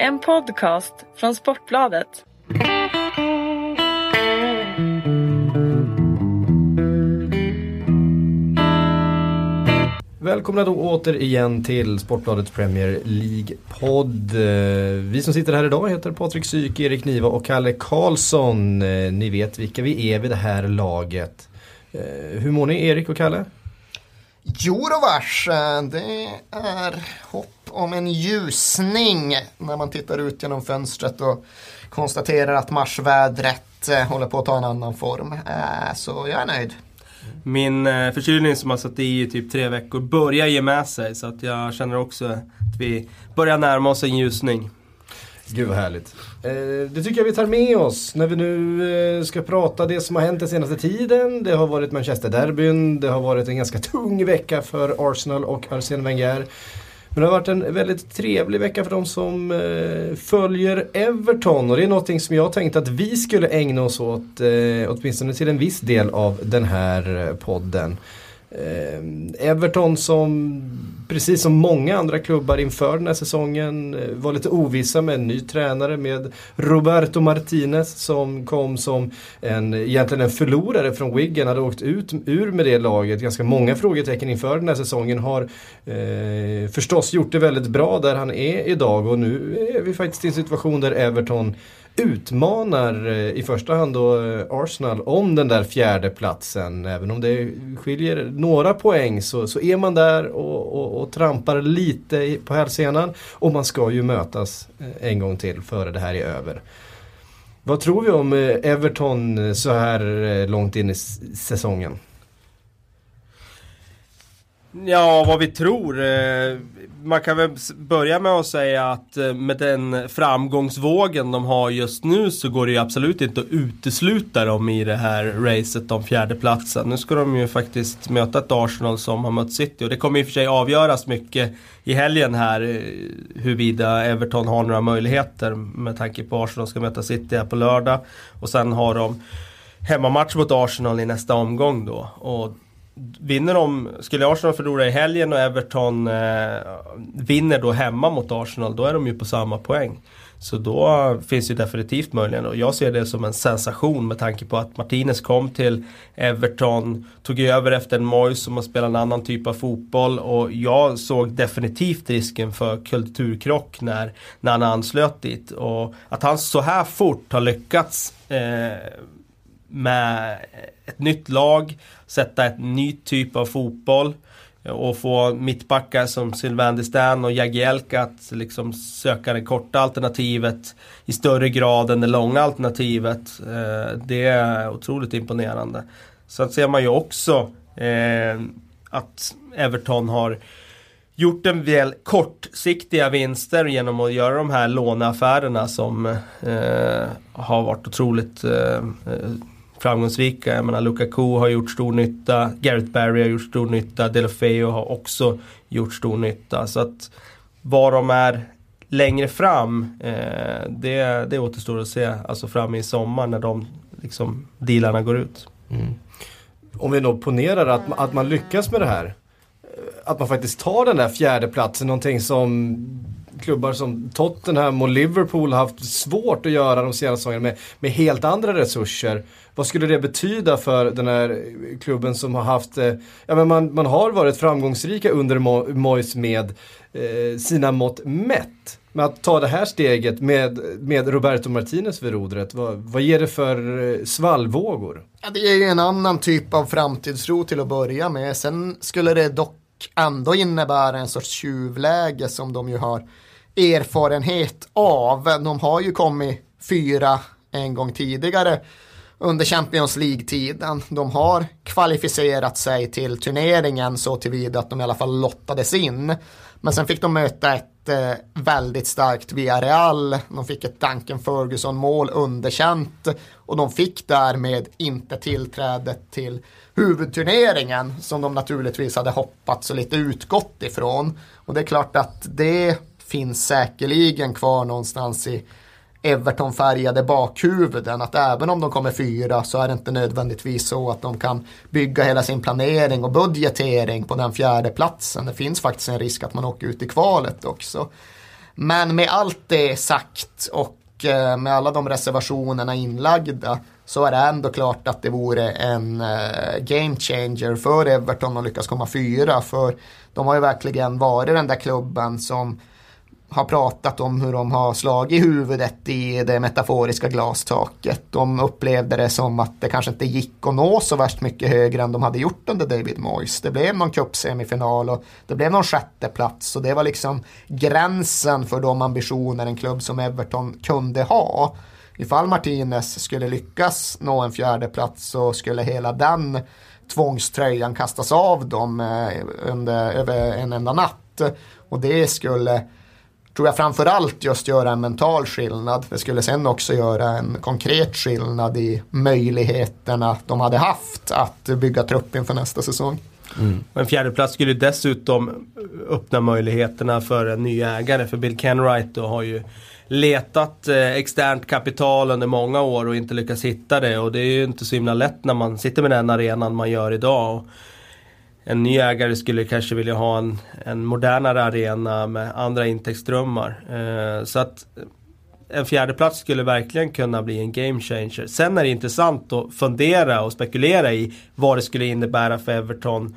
En podcast från Sportbladet. Välkomna då återigen till Sportbladets Premier League-podd. Eh, Vi som sitter här idag heter Patrik Syk, Erik Niva och Kalle Karlsson. Eh, Ni vet vilka vi är vid det här laget. Eh, Hur mår ni Erik och Kalle? Jo då vars, det är hopp om en ljusning när man tittar ut genom fönstret och konstaterar att marsvädret eh, håller på att ta en annan form. Eh, Så jag är nöjd. Min eh, förkylning som har satt i i typ tre veckor börjar ge med sig så att jag känner också att vi börjar närma oss en ljusning. Gud vad härligt. Det tycker jag vi tar med oss när vi nu ska prata det som har hänt den senaste tiden. Det har varit Manchester-derbyn, det har varit en ganska tung vecka för Arsenal och Arsene Wenger. Men det har varit en väldigt trevlig vecka för de som eh, följer Everton och det är någonting som jag tänkte att vi skulle ägna oss åt, eh, åtminstone till en viss del av den här eh, podden. Eh, Everton som, precis som många andra klubbar inför den här säsongen, eh, var lite ovissa med en ny tränare med Roberto Martinez som kom som en, egentligen en förlorare från Wigan, hade åkt ut ur med det laget. Ganska många frågetecken inför den här säsongen. Har eh, förstås gjort det väldigt bra där han är idag och nu är vi faktiskt i en situation där Everton utmanar eh, i första hand då eh, Arsenal om den där fjärde platsen. Även om det skiljer några poäng så, så är man där och, och, och trampar lite på hälsenan. Och man ska ju mötas eh, en gång till före det här är över. Vad tror vi om Everton så här långt in i säsongen? Ja, vad vi tror. Eh, man kan väl börja med att säga att eh, med den framgångsvågen de har just nu så går det ju absolut inte att utesluta dem i det här racet om fjärdeplatsen. Nu ska de ju faktiskt möta ett Arsenal som har mött City och det kommer i och för sig avgöras mycket i helgen här eh, huruvida Everton har några möjligheter med tanke på Arsenal ska möta City här på lördag och sen har de hemmamatch mot Arsenal i nästa omgång då. Och Vinner de, skulle Arsenal förlora i helgen och Everton eh, vinner då hemma mot Arsenal, då är de ju på samma poäng. Så då finns ju definitivt möjligen och jag ser det som en sensation med tanke på att Martinez kom till Everton, tog över efter en Moyes som har spelat en annan typ av fotboll och jag såg definitivt risken för kulturkrock när, när han anslöt dit. Och att han så här fort har lyckats eh, med ett nytt lag, sätta ett ny typ av fotboll och få mittbackar som Sylvain Distan och Jagielka att liksom söka det korta alternativet i större grad än det långa alternativet. Eh, det är otroligt imponerande. Sen ser man ju också eh, att Everton har gjort en del kortsiktiga vinster genom att göra de här låneaffärerna som eh, har varit otroligt eh, eh framgångsrika. Jag menar Lukaku har gjort stor nytta, Gareth Barry har gjort stor nytta, Delofeo har också gjort stor nytta. Så att var de är längre fram, eh, det, det återstår att se. Alltså fram i sommar när de liksom, dealarna går ut. Mm. Om vi då ponerar att, att man lyckas med det här. Eh, att man faktiskt tar den där fjärde platsen, någonting som klubbar som Tottenham och Liverpool har haft svårt att göra de senaste säsongerna med, med helt andra resurser. Vad skulle det betyda för den här klubben som har haft, eh, ja men man, man har varit framgångsrika under Mo- Moyes med eh, sina mått mätt. Men att ta det här steget med, med Roberto Martinez vid rodret, vad, vad ger det för eh, svallvågor? Ja, det ger ju en annan typ av framtidstro till att börja med. Sen skulle det dock ändå innebära en sorts tjuvläge som de ju har erfarenhet av. De har ju kommit fyra en gång tidigare under Champions League-tiden. De har kvalificerat sig till turneringen så tillvida att de i alla fall lottades in. Men sen fick de möta ett eh, väldigt starkt Villarreal. De fick ett Duncan Ferguson-mål underkänt och de fick därmed inte tillträdet till huvudturneringen som de naturligtvis hade hoppats och lite utgått ifrån. Och det är klart att det finns säkerligen kvar någonstans i Everton-färgade bakhuvuden att även om de kommer fyra så är det inte nödvändigtvis så att de kan bygga hela sin planering och budgetering på den fjärde platsen. Det finns faktiskt en risk att man åker ut i kvalet också. Men med allt det sagt och eh, med alla de reservationerna inlagda så är det ändå klart att det vore en eh, game changer för Everton att lyckas komma fyra. För de har ju verkligen varit den där klubben som har pratat om hur de har slagit huvudet i det metaforiska glastaket. De upplevde det som att det kanske inte gick att nå så värst mycket högre än de hade gjort under David Moyes. Det blev någon cupsemifinal och det blev någon sjätteplats och det var liksom gränsen för de ambitioner en klubb som Everton kunde ha. Ifall Martinez skulle lyckas nå en fjärde plats så skulle hela den tvångströjan kastas av dem eh, under, över en enda natt. Och det skulle tror jag framförallt just göra en mental skillnad. Det skulle sen också göra en konkret skillnad i möjligheterna de hade haft att bygga trupp inför nästa säsong. Mm. En fjärdeplats skulle dessutom öppna möjligheterna för en ny ägare. För Bill Kenwright då har ju letat eh, externt kapital under många år och inte lyckats hitta det. Och det är ju inte så himla lätt när man sitter med den arenan man gör idag. En ny ägare skulle kanske vilja ha en, en modernare arena med andra intäktsströmmar. Eh, så att en fjärdeplats skulle verkligen kunna bli en game changer. Sen är det intressant att fundera och spekulera i vad det skulle innebära för Everton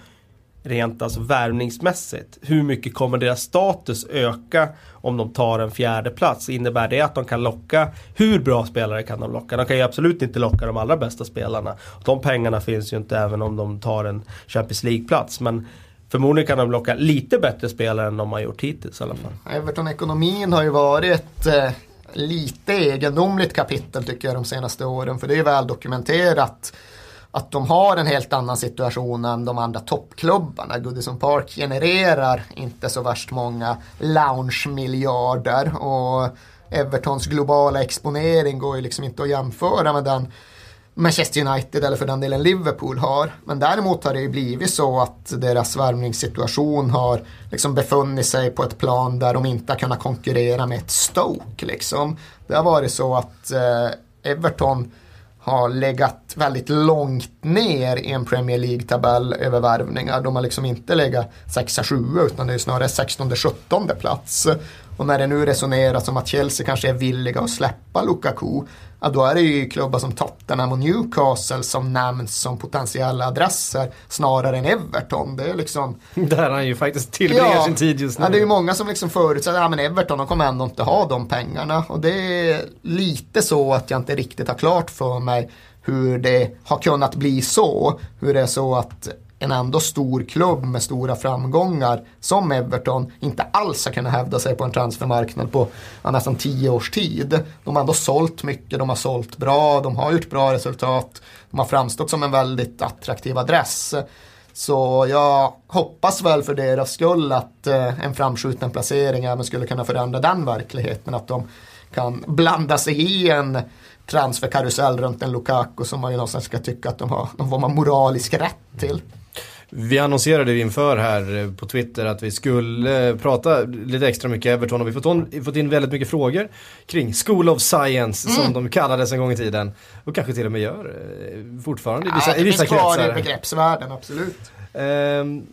rent alltså värvningsmässigt. Hur mycket kommer deras status öka om de tar en fjärde plats? Innebär det att de kan locka, hur bra spelare kan de locka? De kan ju absolut inte locka de allra bästa spelarna. De pengarna finns ju inte även om de tar en Champions League-plats. Men förmodligen kan de locka lite bättre spelare än de har gjort hittills i alla fall. Mm. Everton-ekonomin har ju varit eh, lite egendomligt kapitel tycker jag de senaste åren. För det är ju väl dokumenterat att de har en helt annan situation än de andra toppklubbarna. Goodison Park genererar inte så värst många lounge-miljarder och Evertons globala exponering går ju liksom inte att jämföra med den Manchester United eller för den delen Liverpool har. Men däremot har det ju blivit så att deras värvningssituation har liksom befunnit sig på ett plan där de inte har kunnat konkurrera med ett Stoke. Liksom. Det har varit så att eh, Everton har legat väldigt långt ner i en Premier League-tabell över värvningar. De har liksom inte legat 6-7 utan det är snarare 16-17 plats. Och när det nu resoneras om att Chelsea kanske är villiga att släppa Lukaku, ja då är det ju klubbar som Tottenham och Newcastle som nämns som potentiella adresser snarare än Everton. Det är liksom... Där han ju faktiskt tillbringar ja, sin tid just nu. Ja, det är ju många som liksom förutsätter att ja, Everton de kommer ändå inte ha de pengarna. Och det är lite så att jag inte riktigt har klart för mig hur det har kunnat bli så. Hur det är så att en ändå stor klubb med stora framgångar som Everton inte alls har kunnat hävda sig på en transfermarknad på ja, nästan tio års tid. De har ändå sålt mycket, de har sålt bra, de har gjort bra resultat, de har framstått som en väldigt attraktiv adress. Så jag hoppas väl för deras skull att eh, en framskjuten placering även skulle kunna förändra den verkligheten. Att de kan blanda sig i en transferkarusell runt en Lukaku som man ju någonstans ska tycka att de har någon form av moralisk rätt till. Vi annonserade inför här eh, på Twitter att vi skulle prata lite extra mycket Everton och vi har fått in väldigt mycket frågor kring School of Science mm. som de kallades en gång i tiden. Och kanske till och med gör eh, fortfarande i vissa, ja, i vissa kretsar. Det finns kvar i begreppsvärlden, absolut. Um,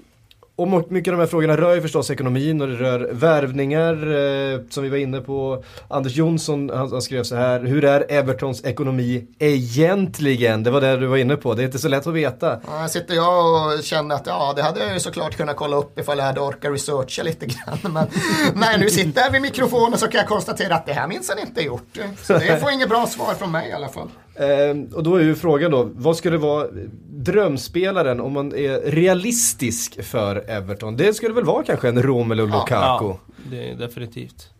och mycket av de här frågorna rör ju förstås ekonomin och det rör värvningar eh, som vi var inne på. Anders Jonsson han, han, skrev så här, hur är Evertons ekonomi egentligen? Det var det du var inne på, det är inte så lätt att veta. Ja, sitter jag och känner att ja, det hade jag ju såklart kunnat kolla upp ifall jag hade orkat researcha lite grann. Men när jag nu sitter här vid mikrofonen så kan jag konstatera att det här minns han inte gjort. Så det får inget bra svar från mig i alla fall. Eh, och då är ju frågan då, vad skulle vara drömspelaren om man är realistisk för Everton? Det skulle väl vara kanske en Romelu Lukaku? Ja, det är definitivt.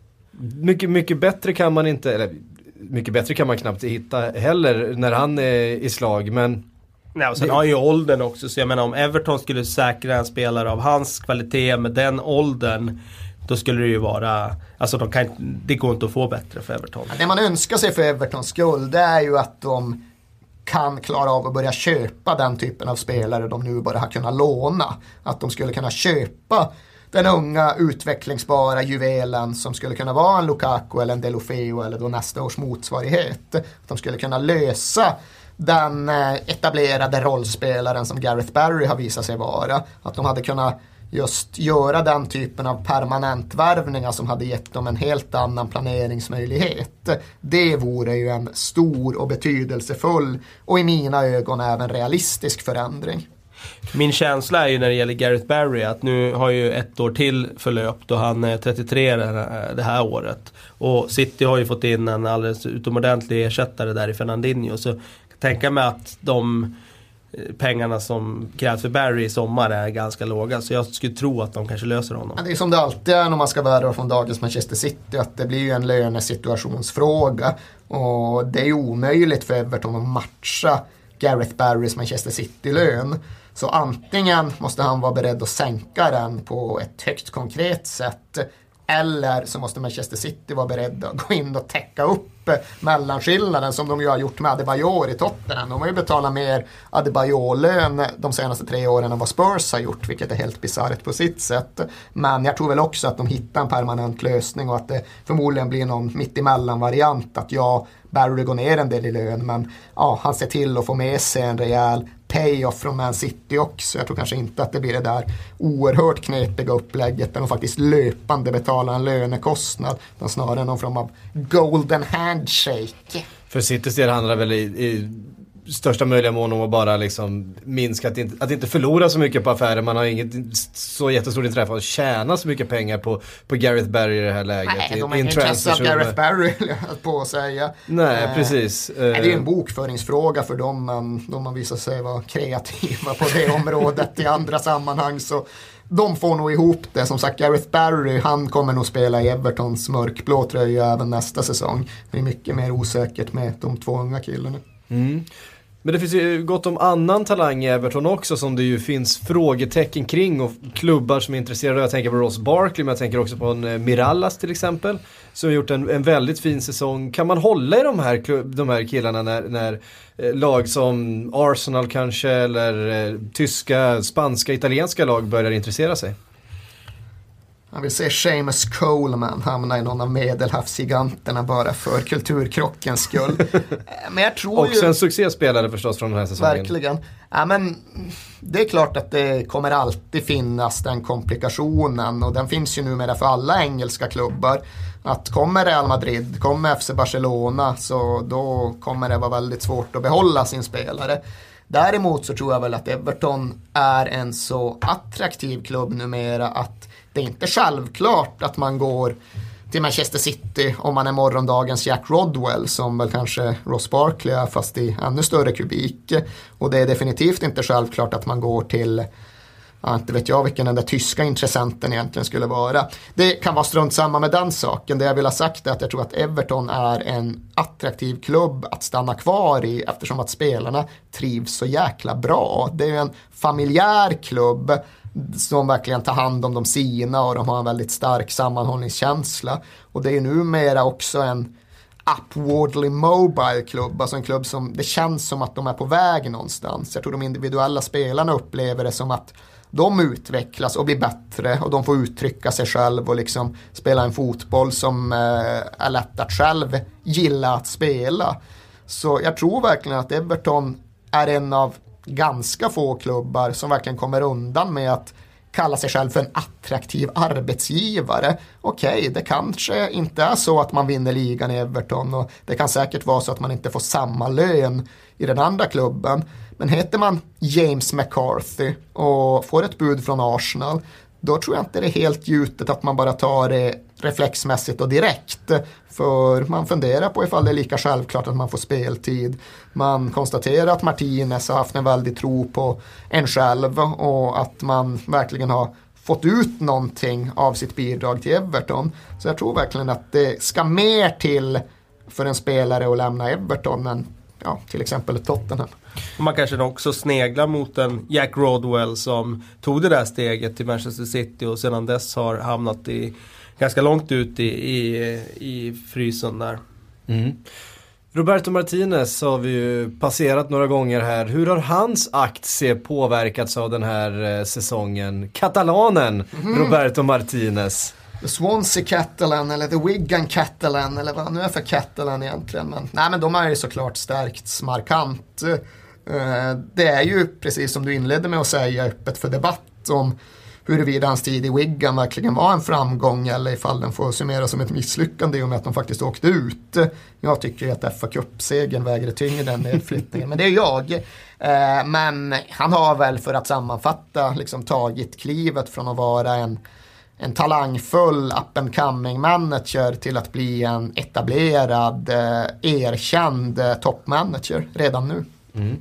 Mycket, mycket bättre kan man inte, eller mycket bättre kan man knappt hitta heller när han är i slag, men Nej, och sen har ju åldern också, så jag menar om Everton skulle säkra en spelare av hans kvalitet med den åldern då skulle det ju vara, alltså de kan, det går inte att få bättre för Everton. Ja, det man önskar sig för Evertons skull det är ju att de kan klara av att börja köpa den typen av spelare de nu bara har kunnat låna. Att de skulle kunna köpa den unga utvecklingsbara juvelen som skulle kunna vara en Lukaku eller en Delofeo eller då nästa års motsvarighet. Att de skulle kunna lösa den eh, etablerade rollspelaren som Gareth Barry har visat sig vara. Att de hade kunnat just göra den typen av permanentvärvningar som hade gett dem en helt annan planeringsmöjlighet. Det vore ju en stor och betydelsefull och i mina ögon även realistisk förändring. Min känsla är ju när det gäller Gareth Barry att nu har ju ett år till förlöpt och han är 33 det här året. Och City har ju fått in en alldeles utomordentlig ersättare där i Fernandinho. Så jag kan tänka mig att de pengarna som krävs för Barry i sommar är ganska låga. Så jag skulle tro att de kanske löser honom. Det är som det alltid är när man ska värva från dagens Manchester City. Att det blir ju en lönesituationsfråga. Och det är ju omöjligt för Everton att matcha Gareth Barrys Manchester City-lön. Så antingen måste han vara beredd att sänka den på ett högt konkret sätt eller så måste Manchester City vara beredda att gå in och täcka upp mellanskillnaden som de ju har gjort med Adebayor i Tottenham. De har ju betalat mer Adebayor-lön de senaste tre åren än vad Spurs har gjort, vilket är helt bisarrt på sitt sätt. Men jag tror väl också att de hittar en permanent lösning och att det förmodligen blir någon mittemellan-variant. Att ja, Barry går ner en del i lön, men ja, han ser till att få med sig en rejäl payoff från Man City också. Jag tror kanske inte att det blir det där oerhört knepiga upplägget där de faktiskt löpande betalar en lönekostnad. Utan snarare någon form av golden handshake. För Citys del handlar det väl i, i största möjliga mån om att bara liksom minska, att inte, att inte förlora så mycket på affärer. Man har inget så jättestort intresse av att tjäna så mycket pengar på, på Gareth Barry i det här läget. Nej, de har inget intresse av Gareth Barry, på att säga. Nej, eh, precis. Nej, det är en eh, bokföringsfråga för dem, men de har visat sig vara kreativa på det området i andra sammanhang. Så de får nog ihop det. Som sagt, Gareth Barry, han kommer nog spela i Evertons mörkblå tröja även nästa säsong. Det är mycket mer osäkert med de två unga killarna. Mm. Men det finns ju gott om annan talang i Everton också som det ju finns frågetecken kring och klubbar som är intresserade. Jag tänker på Ross Barkley men jag tänker också på en eh, Mirallas till exempel. Som har gjort en, en väldigt fin säsong. Kan man hålla i de här, de här killarna när, när eh, lag som Arsenal kanske eller eh, tyska, spanska, italienska lag börjar intressera sig? Han vill se Seamus Coleman hamna i någon av medelhavsgiganterna bara för kulturkrockens skull. men jag tror Också ju... en succéspelare förstås från den här säsongen. Verkligen. Ja, men det är klart att det kommer alltid finnas den komplikationen och den finns ju numera för alla engelska klubbar. Att kommer Real Madrid, kommer FC Barcelona så då kommer det vara väldigt svårt att behålla sin spelare. Däremot så tror jag väl att Everton är en så attraktiv klubb numera att det är inte självklart att man går till Manchester City om man är morgondagens Jack Rodwell som väl kanske Ross Barkley är fast i ännu större kubik. Och det är definitivt inte självklart att man går till Ja, inte vet jag vilken den där tyska intressenten egentligen skulle vara. Det kan vara strunt samma med den saken. Det jag vill ha sagt är att jag tror att Everton är en attraktiv klubb att stanna kvar i eftersom att spelarna trivs så jäkla bra. Det är en familjär klubb som verkligen tar hand om de sina och de har en väldigt stark sammanhållningskänsla. Och det är numera också en upwardly mobile klubb, alltså en klubb som det känns som att de är på väg någonstans. Jag tror de individuella spelarna upplever det som att de utvecklas och blir bättre och de får uttrycka sig själv och liksom spela en fotboll som eh, är lätt att själv gilla att spela. Så jag tror verkligen att Everton är en av ganska få klubbar som verkligen kommer undan med att kalla sig själv för en attraktiv arbetsgivare. Okej, okay, det kanske inte är så att man vinner ligan i Everton och det kan säkert vara så att man inte får samma lön i den andra klubben. Men heter man James McCarthy och får ett bud från Arsenal då tror jag inte det är helt gjutet att man bara tar det reflexmässigt och direkt. För man funderar på ifall det är lika självklart att man får speltid. Man konstaterar att Martinez har haft en väldig tro på en själv och att man verkligen har fått ut någonting av sitt bidrag till Everton. Så jag tror verkligen att det ska mer till för en spelare att lämna Everton än ja, till exempel Tottenham. Man kanske också sneglar mot en Jack Rodwell som tog det där steget till Manchester City och sedan dess har hamnat i ganska långt ut i, i, i frysen där. Mm. Roberto Martinez har vi ju passerat några gånger här. Hur har hans aktie påverkats av den här eh, säsongen? Katalanen mm. Roberto Martinez. The Swansea Catalan eller The Wigan Catalan eller vad nu är för Catalan egentligen. Men, nej, men de har ju såklart stärkts markant. Eh, det är ju precis som du inledde med att säga öppet för debatt om huruvida hans tid i Wigan verkligen var en framgång eller ifall den får summeras som ett misslyckande i och med att de faktiskt åkte ut. Jag tycker att fa Cup-segern väger tyngre den nedflyttningen, men det är jag. Eh, men han har väl för att sammanfatta liksom tagit klivet från att vara en en talangfull up and coming manager till att bli en etablerad, eh, erkänd toppmanager redan nu. Mm.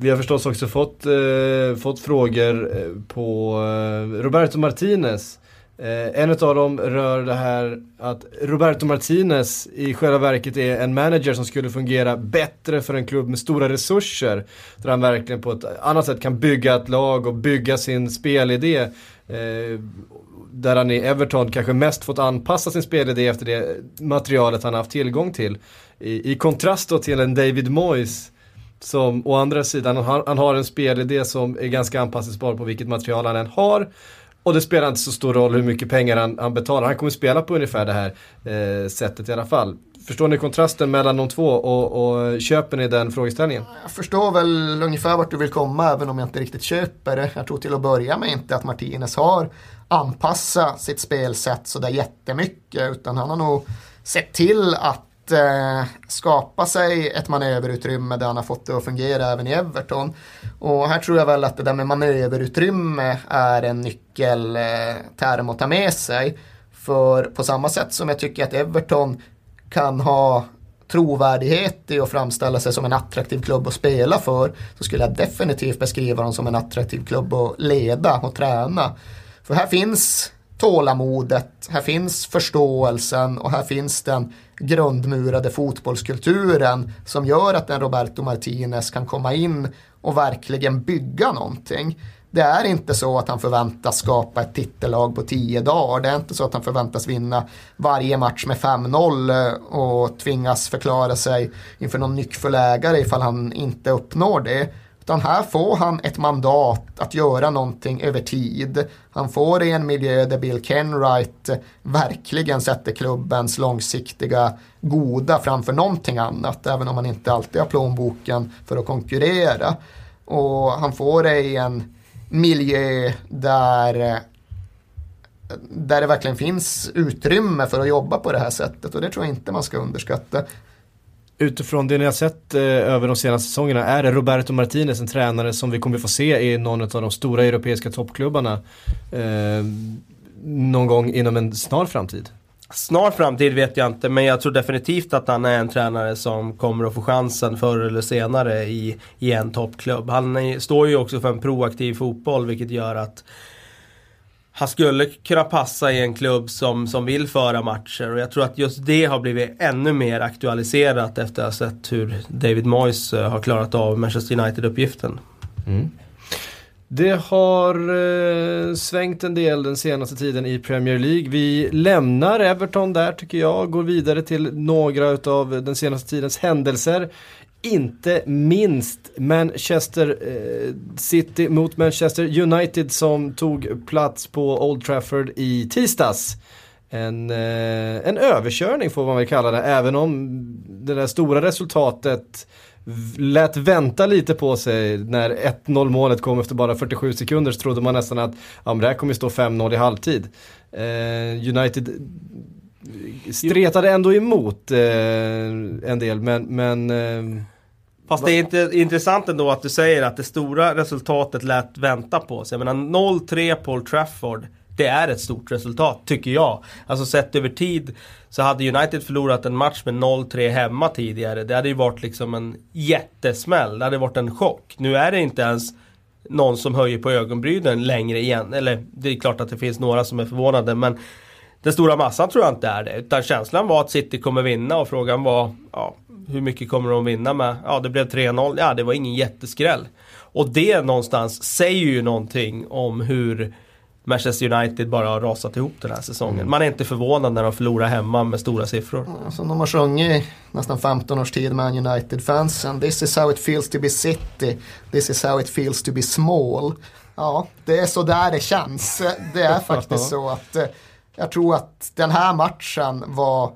Vi har förstås också fått, eh, fått frågor eh, på eh, Roberto Martinez. Eh, en av dem rör det här att Roberto Martinez i själva verket är en manager som skulle fungera bättre för en klubb med stora resurser. Där han verkligen på ett annat sätt kan bygga ett lag och bygga sin spelidé. Eh, där han i Everton kanske mest fått anpassa sin spelidé efter det materialet han haft tillgång till. I, i kontrast då till en David Moyes som å andra sidan, han, han har en spelidé som är ganska anpassningsbar på vilket material han än har. Och det spelar inte så stor roll hur mycket pengar han, han betalar. Han kommer spela på ungefär det här eh, sättet i alla fall. Förstår ni kontrasten mellan de två och, och köper ni den frågeställningen? Jag förstår väl ungefär vart du vill komma även om jag inte riktigt köper det. Jag tror till att börja med inte att Martinez har anpassat sitt spelsätt sådär jättemycket utan han har nog sett till att eh, skapa sig ett manöverutrymme där han har fått det att fungera även i Everton. Och här tror jag väl att det där med manöverutrymme är en nyckelterm eh, att ta med sig. För på samma sätt som jag tycker att Everton kan ha trovärdighet i att framställa sig som en attraktiv klubb att spela för så skulle jag definitivt beskriva dem som en attraktiv klubb att leda och träna. För här finns tålamodet, här finns förståelsen och här finns den grundmurade fotbollskulturen som gör att en Roberto Martinez kan komma in och verkligen bygga någonting. Det är inte så att han förväntas skapa ett titellag på tio dagar. Det är inte så att han förväntas vinna varje match med 5-0 eh, och tvingas förklara sig inför någon nyckfull ägare ifall han inte uppnår det. Utan här får han ett mandat att göra någonting över tid. Han får det i en miljö där Bill Kenwright verkligen sätter klubbens långsiktiga goda framför någonting annat. Även om han inte alltid har plånboken för att konkurrera. Och han får det i en miljö där där det verkligen finns utrymme för att jobba på det här sättet och det tror jag inte man ska underskatta. Utifrån det ni har sett eh, över de senaste säsongerna, är det Roberto Martinez en tränare som vi kommer få se i någon av de stora europeiska toppklubbarna eh, någon gång inom en snar framtid? Snar framtid vet jag inte, men jag tror definitivt att han är en tränare som kommer att få chansen förr eller senare i, i en toppklubb. Han är, står ju också för en proaktiv fotboll, vilket gör att han skulle kunna passa i en klubb som, som vill föra matcher och jag tror att just det har blivit ännu mer aktualiserat efter att ha sett hur David Moyes eh, har klarat av Manchester United-uppgiften. Mm. Det har eh, svängt en del den senaste tiden i Premier League. Vi lämnar Everton där tycker jag, och går vidare till några av den senaste tidens händelser inte minst Manchester eh, City mot Manchester United som tog plats på Old Trafford i tisdags. En, eh, en överkörning får man väl kalla det, även om det där stora resultatet lät vänta lite på sig när 1-0 målet kom efter bara 47 sekunder så trodde man nästan att ja, men det här kommer stå 5-0 i halvtid. Eh, United stretade ändå emot eh, en del men, men eh, Fast det är inte intressant ändå att du säger att det stora resultatet lät vänta på sig. Jag menar 0-3 på Old Trafford. Det är ett stort resultat, tycker jag. Alltså sett över tid så hade United förlorat en match med 0-3 hemma tidigare. Det hade ju varit liksom en jättesmäll. Det hade varit en chock. Nu är det inte ens någon som höjer på ögonbrynen längre igen. Eller det är klart att det finns några som är förvånade men den stora massan tror jag inte är det. Utan känslan var att City kommer vinna och frågan var ja, hur mycket kommer de vinna med? Ja, det blev 3-0. Ja, det var ingen jätteskräll. Och det någonstans säger ju någonting om hur Manchester United bara har rasat ihop den här säsongen. Mm. Man är inte förvånad när de förlorar hemma med stora siffror. Ja, som de har sjungit nästan 15 års tid med United-fansen. This is how it feels to be city. This is how it feels to be small. Ja, det är så där det känns. Det är faktiskt så att eh, jag tror att den här matchen var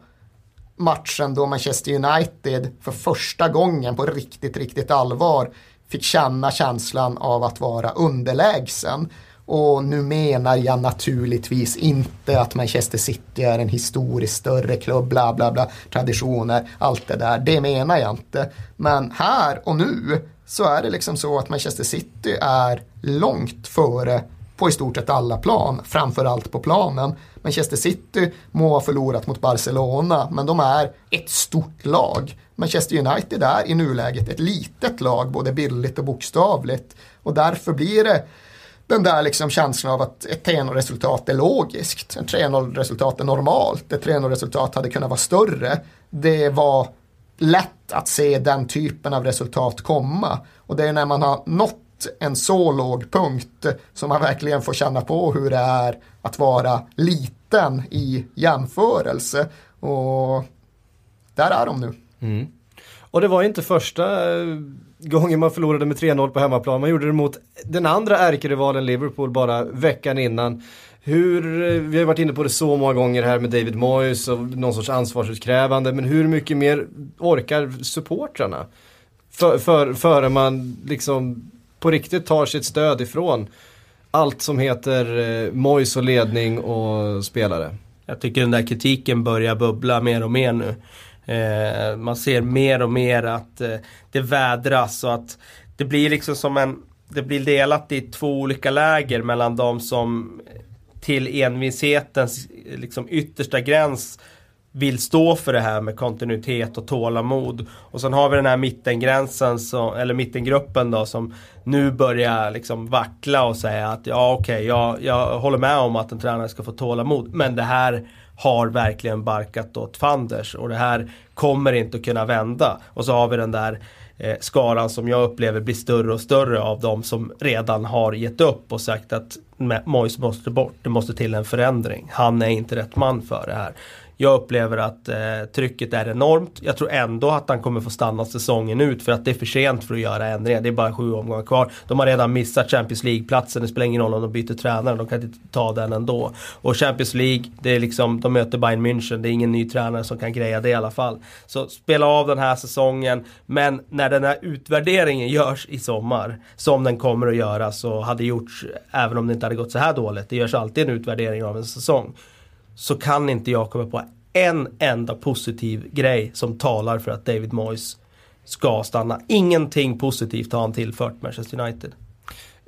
matchen då Manchester United för första gången på riktigt, riktigt allvar fick känna känslan av att vara underlägsen. Och nu menar jag naturligtvis inte att Manchester City är en historiskt större klubb, bla bla bla, traditioner, allt det där. Det menar jag inte. Men här och nu så är det liksom så att Manchester City är långt före på i stort sett alla plan, framförallt på planen. Manchester City må ha förlorat mot Barcelona, men de är ett stort lag. Manchester United är i nuläget ett litet lag, både bildligt och bokstavligt. Och därför blir det den där liksom känslan av att ett 3-0-resultat är logiskt. Ett 3-0-resultat är normalt. Ett 3-0-resultat hade kunnat vara större. Det var lätt att se den typen av resultat komma. Och det är när man har nått en så låg punkt som man verkligen får känna på hur det är att vara liten i jämförelse. Och där är de nu. Mm. Och det var inte första eh, gången man förlorade med 3-0 på hemmaplan. Man gjorde det mot den andra ärkerivalen Liverpool bara veckan innan. Hur, eh, vi har varit inne på det så många gånger här med David Moyes och någon sorts ansvarsutkrävande. Men hur mycket mer orkar supportrarna? För, för, före man liksom på riktigt tar sitt stöd ifrån allt som heter eh, Mois och ledning och spelare. Jag tycker den där kritiken börjar bubbla mer och mer nu. Eh, man ser mer och mer att eh, det vädras och att det blir liksom som en Det blir delat i två olika läger mellan de som till envishetens liksom yttersta gräns vill stå för det här med kontinuitet och tålamod. Och sen har vi den här mittengränsen, som, eller mittengruppen då som nu börjar liksom vackla och säga att ja okej, okay, jag, jag håller med om att en tränare ska få tålamod. Men det här har verkligen barkat åt fanders och det här kommer inte att kunna vända. Och så har vi den där eh, skaran som jag upplever blir större och större av de som redan har gett upp och sagt att Moise måste bort, det måste till en förändring. Han är inte rätt man för det här. Jag upplever att eh, trycket är enormt. Jag tror ändå att han kommer få stanna säsongen ut för att det är för sent för att göra ändringar. Det är bara sju omgångar kvar. De har redan missat Champions League-platsen. Det spelar ingen roll om de byter tränare. De kan inte ta den ändå. Och Champions League, det är liksom, de möter Bayern München. Det är ingen ny tränare som kan greja det i alla fall. Så spela av den här säsongen. Men när den här utvärderingen görs i sommar, som den kommer att göras och hade gjorts även om det inte hade gått så här dåligt. Det görs alltid en utvärdering av en säsong så kan inte jag komma på en enda positiv grej som talar för att David Moyes ska stanna. Ingenting positivt har han tillfört Manchester United.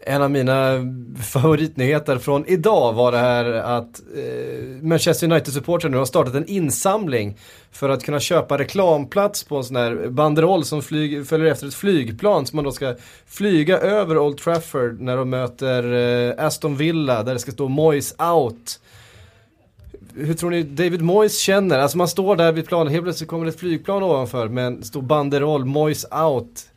En av mina favoritnyheter från idag var det här att eh, Manchester United-supportrar nu har startat en insamling för att kunna köpa reklamplats på en sån här banderoll som flyg, följer efter ett flygplan som man då ska flyga över Old Trafford när de möter eh, Aston Villa där det ska stå Moyes out hur tror ni David Moyes känner? Alltså man står där vid planen, helt plötsligt kommer det ett flygplan ovanför med en stor banderoll, Moyes out.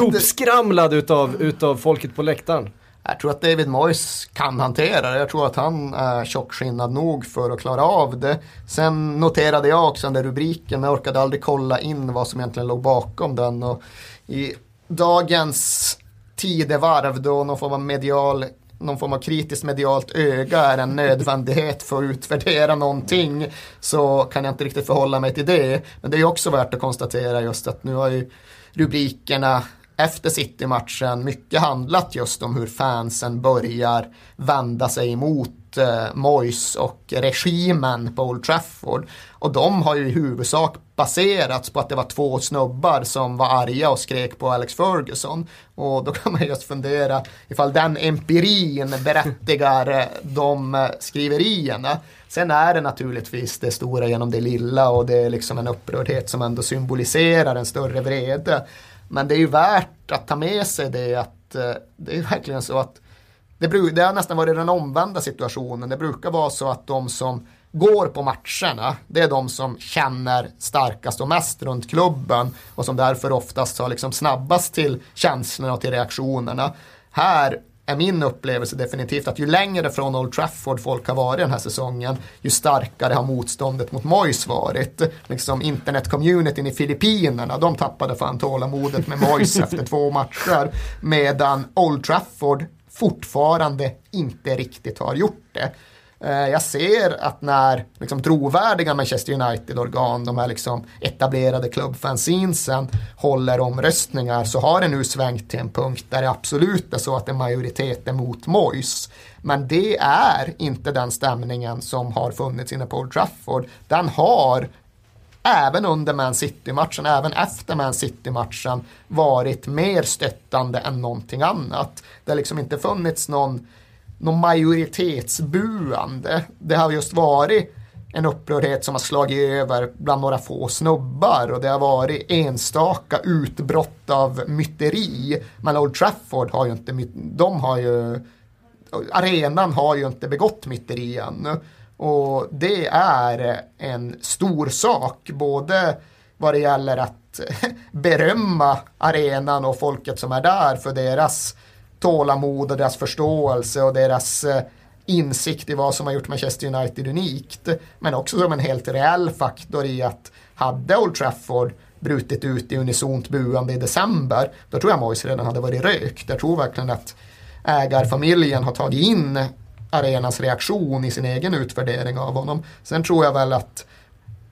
Hopskramlad det... utav, utav folket på läktaren. Jag tror att David Moyes kan hantera det. Jag tror att han är tjockskinnad nog för att klara av det. Sen noterade jag också den där rubriken, men jag orkade aldrig kolla in vad som egentligen låg bakom den. Och I dagens tidevarv då någon form av medial någon form av kritiskt medialt öga är en nödvändighet för att utvärdera någonting så kan jag inte riktigt förhålla mig till det. Men det är också värt att konstatera just att nu har ju rubrikerna efter City-matchen mycket handlat just om hur fansen börjar vända sig emot eh, Moyes och regimen på Old Trafford. Och de har ju i huvudsak baserats på att det var två snubbar som var arga och skrek på Alex Ferguson. Och då kan man just fundera ifall den empirin berättigar eh, de eh, skriverierna. Sen är det naturligtvis det stora genom det lilla och det är liksom en upprördhet som ändå symboliserar en större vrede. Men det är ju värt att ta med sig det att eh, det är verkligen så att det, det har nästan varit den omvända situationen. Det brukar vara så att de som går på matcherna, det är de som känner starkast och mest runt klubben och som därför oftast har liksom snabbast till känslorna och till reaktionerna. Här är min upplevelse definitivt att ju längre från Old Trafford folk har varit den här säsongen, ju starkare har motståndet mot Moyes varit. Liksom internetcommunityn i Filippinerna, de tappade fan tålamodet med Moyes efter två matcher. Medan Old Trafford fortfarande inte riktigt har gjort det. Eh, jag ser att när liksom, trovärdiga Manchester United-organ, de här liksom, etablerade klubbfansinsen, håller omröstningar så har det nu svängt till en punkt där det absolut är så att en majoritet är mot Moyes. Men det är inte den stämningen som har funnits inne på Old Trafford. Den har även under Man City-matchen, även efter Man City-matchen varit mer stöttande än någonting annat. Det har liksom inte funnits någon, någon majoritetsbuande. Det har just varit en upprördhet som har slagit över bland några få snubbar och det har varit enstaka utbrott av myteri. Men Old Trafford har ju inte, de har ju, arenan har ju inte begått myteri ännu. Och det är en stor sak, både vad det gäller att berömma arenan och folket som är där för deras tålamod och deras förståelse och deras eh, insikt i vad som har gjort Manchester United unikt. Men också som en helt reell faktor i att hade Old Trafford brutit ut i unisont buande i december, då tror jag Moise redan hade varit rökt. Jag tror verkligen att ägarfamiljen har tagit in arenans reaktion i sin egen utvärdering av honom. Sen tror jag väl att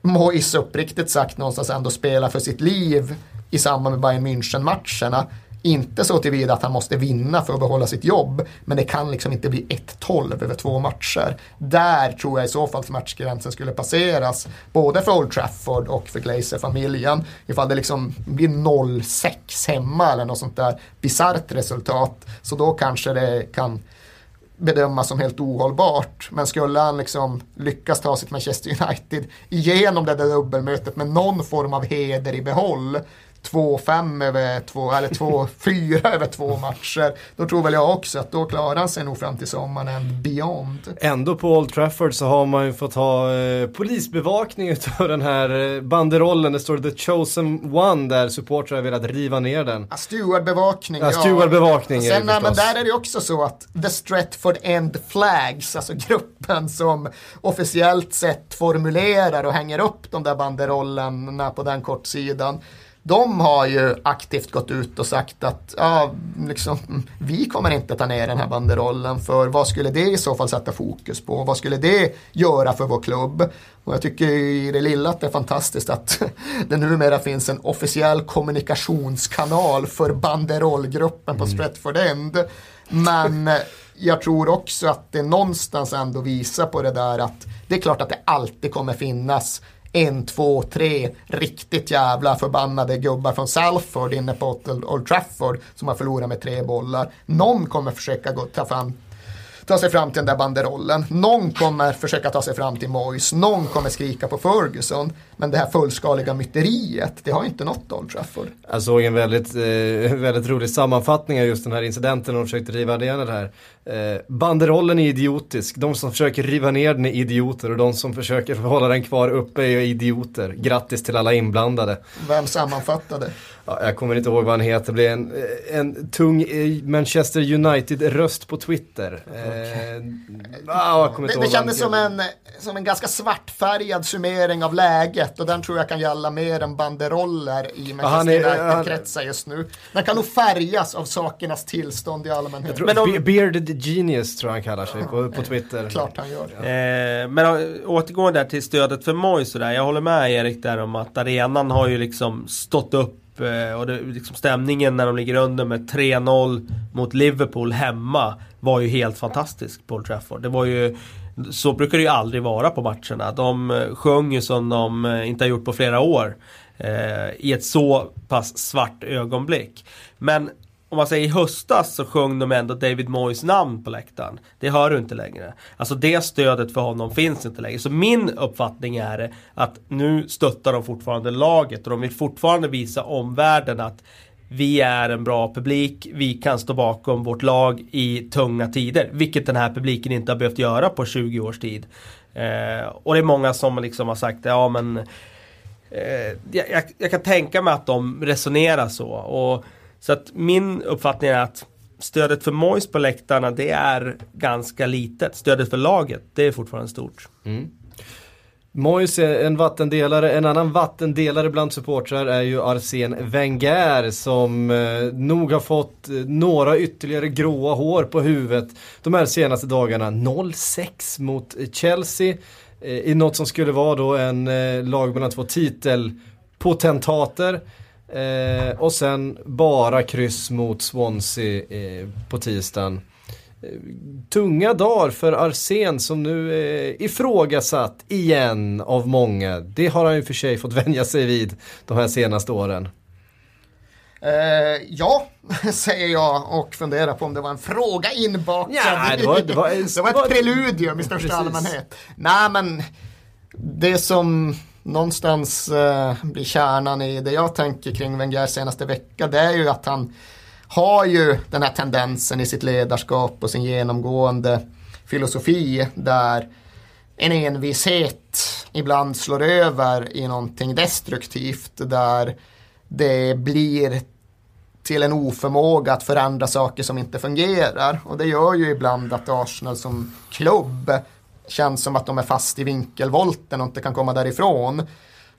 Moise uppriktigt sagt någonstans ändå spelar för sitt liv i samband med Bayern München-matcherna. Inte så tillvida att han måste vinna för att behålla sitt jobb, men det kan liksom inte bli 1-12 över två matcher. Där tror jag i så fall att matchgränsen skulle passeras, både för Old Trafford och för Glazer-familjen. Ifall det liksom blir 0-6 hemma eller något sånt där bisarrt resultat, så då kanske det kan bedömas som helt ohållbart. Men skulle han liksom lyckas ta sitt Manchester United igenom det där dubbelmötet med någon form av heder i behåll 2-5 över två, eller 2-4 över två matcher. Då tror väl jag också att då klarar han sig nog fram till sommaren and beyond. Ändå på Old Trafford så har man ju fått ha eh, polisbevakning utav den här eh, banderollen. Det står The Chosen One där supportrar har velat riva ner den. Ja, stewardbevakning. Ja, stewardbevakning ja. Sen, nej, men där är det också så att The Stratford End Flags, alltså gruppen som officiellt sett formulerar och hänger upp de där banderollerna på den kortsidan de har ju aktivt gått ut och sagt att ja, liksom, vi kommer inte ta ner den här banderollen för vad skulle det i så fall sätta fokus på? Vad skulle det göra för vår klubb? Och jag tycker i det lilla att det är fantastiskt att det numera finns en officiell kommunikationskanal för banderollgruppen på mm. Stretford End. Men jag tror också att det någonstans ändå visar på det där att det är klart att det alltid kommer finnas en, två, tre riktigt jävla förbannade gubbar från Salford inne på Old Trafford som har förlorat med tre bollar. Någon kommer försöka gå, ta fram ta sig fram till den där banderollen. Någon kommer försöka ta sig fram till Moyes. Någon kommer skrika på Ferguson. Men det här fullskaliga myteriet, det har inte nått Old Trafford. Jag såg en väldigt, eh, väldigt rolig sammanfattning av just den här incidenten och försökte riva ner det här. Eh, banderollen är idiotisk. De som försöker riva ner den är idioter och de som försöker hålla den kvar uppe är idioter. Grattis till alla inblandade. Vem sammanfattade? Ja, jag kommer inte ihåg vad han heter. Det blev en, en tung eh, Manchester United-röst på Twitter. Okay. Eh, ah, det, det kändes som en, som en ganska svartfärgad summering av läget och den tror jag kan gälla mer än banderoller i Manchester United-kretsar just nu. Den kan nog färgas av sakernas tillstånd i allmänhet. Tror, men om, Bearded Genius tror jag han kallar sig på, på Twitter. Klart han gör. Ja. Eh, men återgående där till stödet för Moise Jag håller med Erik där om att arenan har ju liksom stått upp Eh, och det, liksom stämningen när de ligger under med 3-0 mot Liverpool hemma var ju helt fantastisk på Old Trafford. Det var ju så brukar det ju aldrig vara på matcherna. De eh, sjöng ju som de eh, inte har gjort på flera år. Eh, I ett så pass svart ögonblick. Men om man säger i höstas så sjöng de ändå David Moyes namn på läktaren. Det hör du inte längre. Alltså det stödet för honom finns inte längre. Så min uppfattning är att nu stöttar de fortfarande laget och de vill fortfarande visa omvärlden att vi är en bra publik, vi kan stå bakom vårt lag i tunga tider. Vilket den här publiken inte har behövt göra på 20 års tid. Eh, och det är många som liksom har sagt, ja men eh, jag, jag, kan tänka mig att de resonerar så. Och så att min uppfattning är att stödet för Mois på läktarna det är ganska litet. Stödet för laget det är fortfarande stort. Mm. Moise är en vattendelare, en annan vattendelare bland supportrar är ju Arsene Wenger som eh, nog har fått eh, några ytterligare gråa hår på huvudet de här senaste dagarna. 0-6 mot Chelsea eh, i något som skulle vara då en eh, lag mellan två titelpotentater. Eh, och sen bara kryss mot Swansea eh, på tisdagen tunga dagar för Arsen som nu är ifrågasatt igen av många. Det har han ju för sig fått vänja sig vid de här senaste åren. Uh, ja, säger jag och funderar på om det var en fråga inbakad. Ja, det, var, det, var, det var ett var, preludium i största precis. allmänhet. Nej, men det som någonstans uh, blir kärnan i det jag tänker kring Wengers senaste vecka, det är ju att han har ju den här tendensen i sitt ledarskap och sin genomgående filosofi där en envishet ibland slår över i någonting destruktivt där det blir till en oförmåga att förändra saker som inte fungerar. Och det gör ju ibland att Arsenal som klubb känns som att de är fast i vinkelvolten och inte kan komma därifrån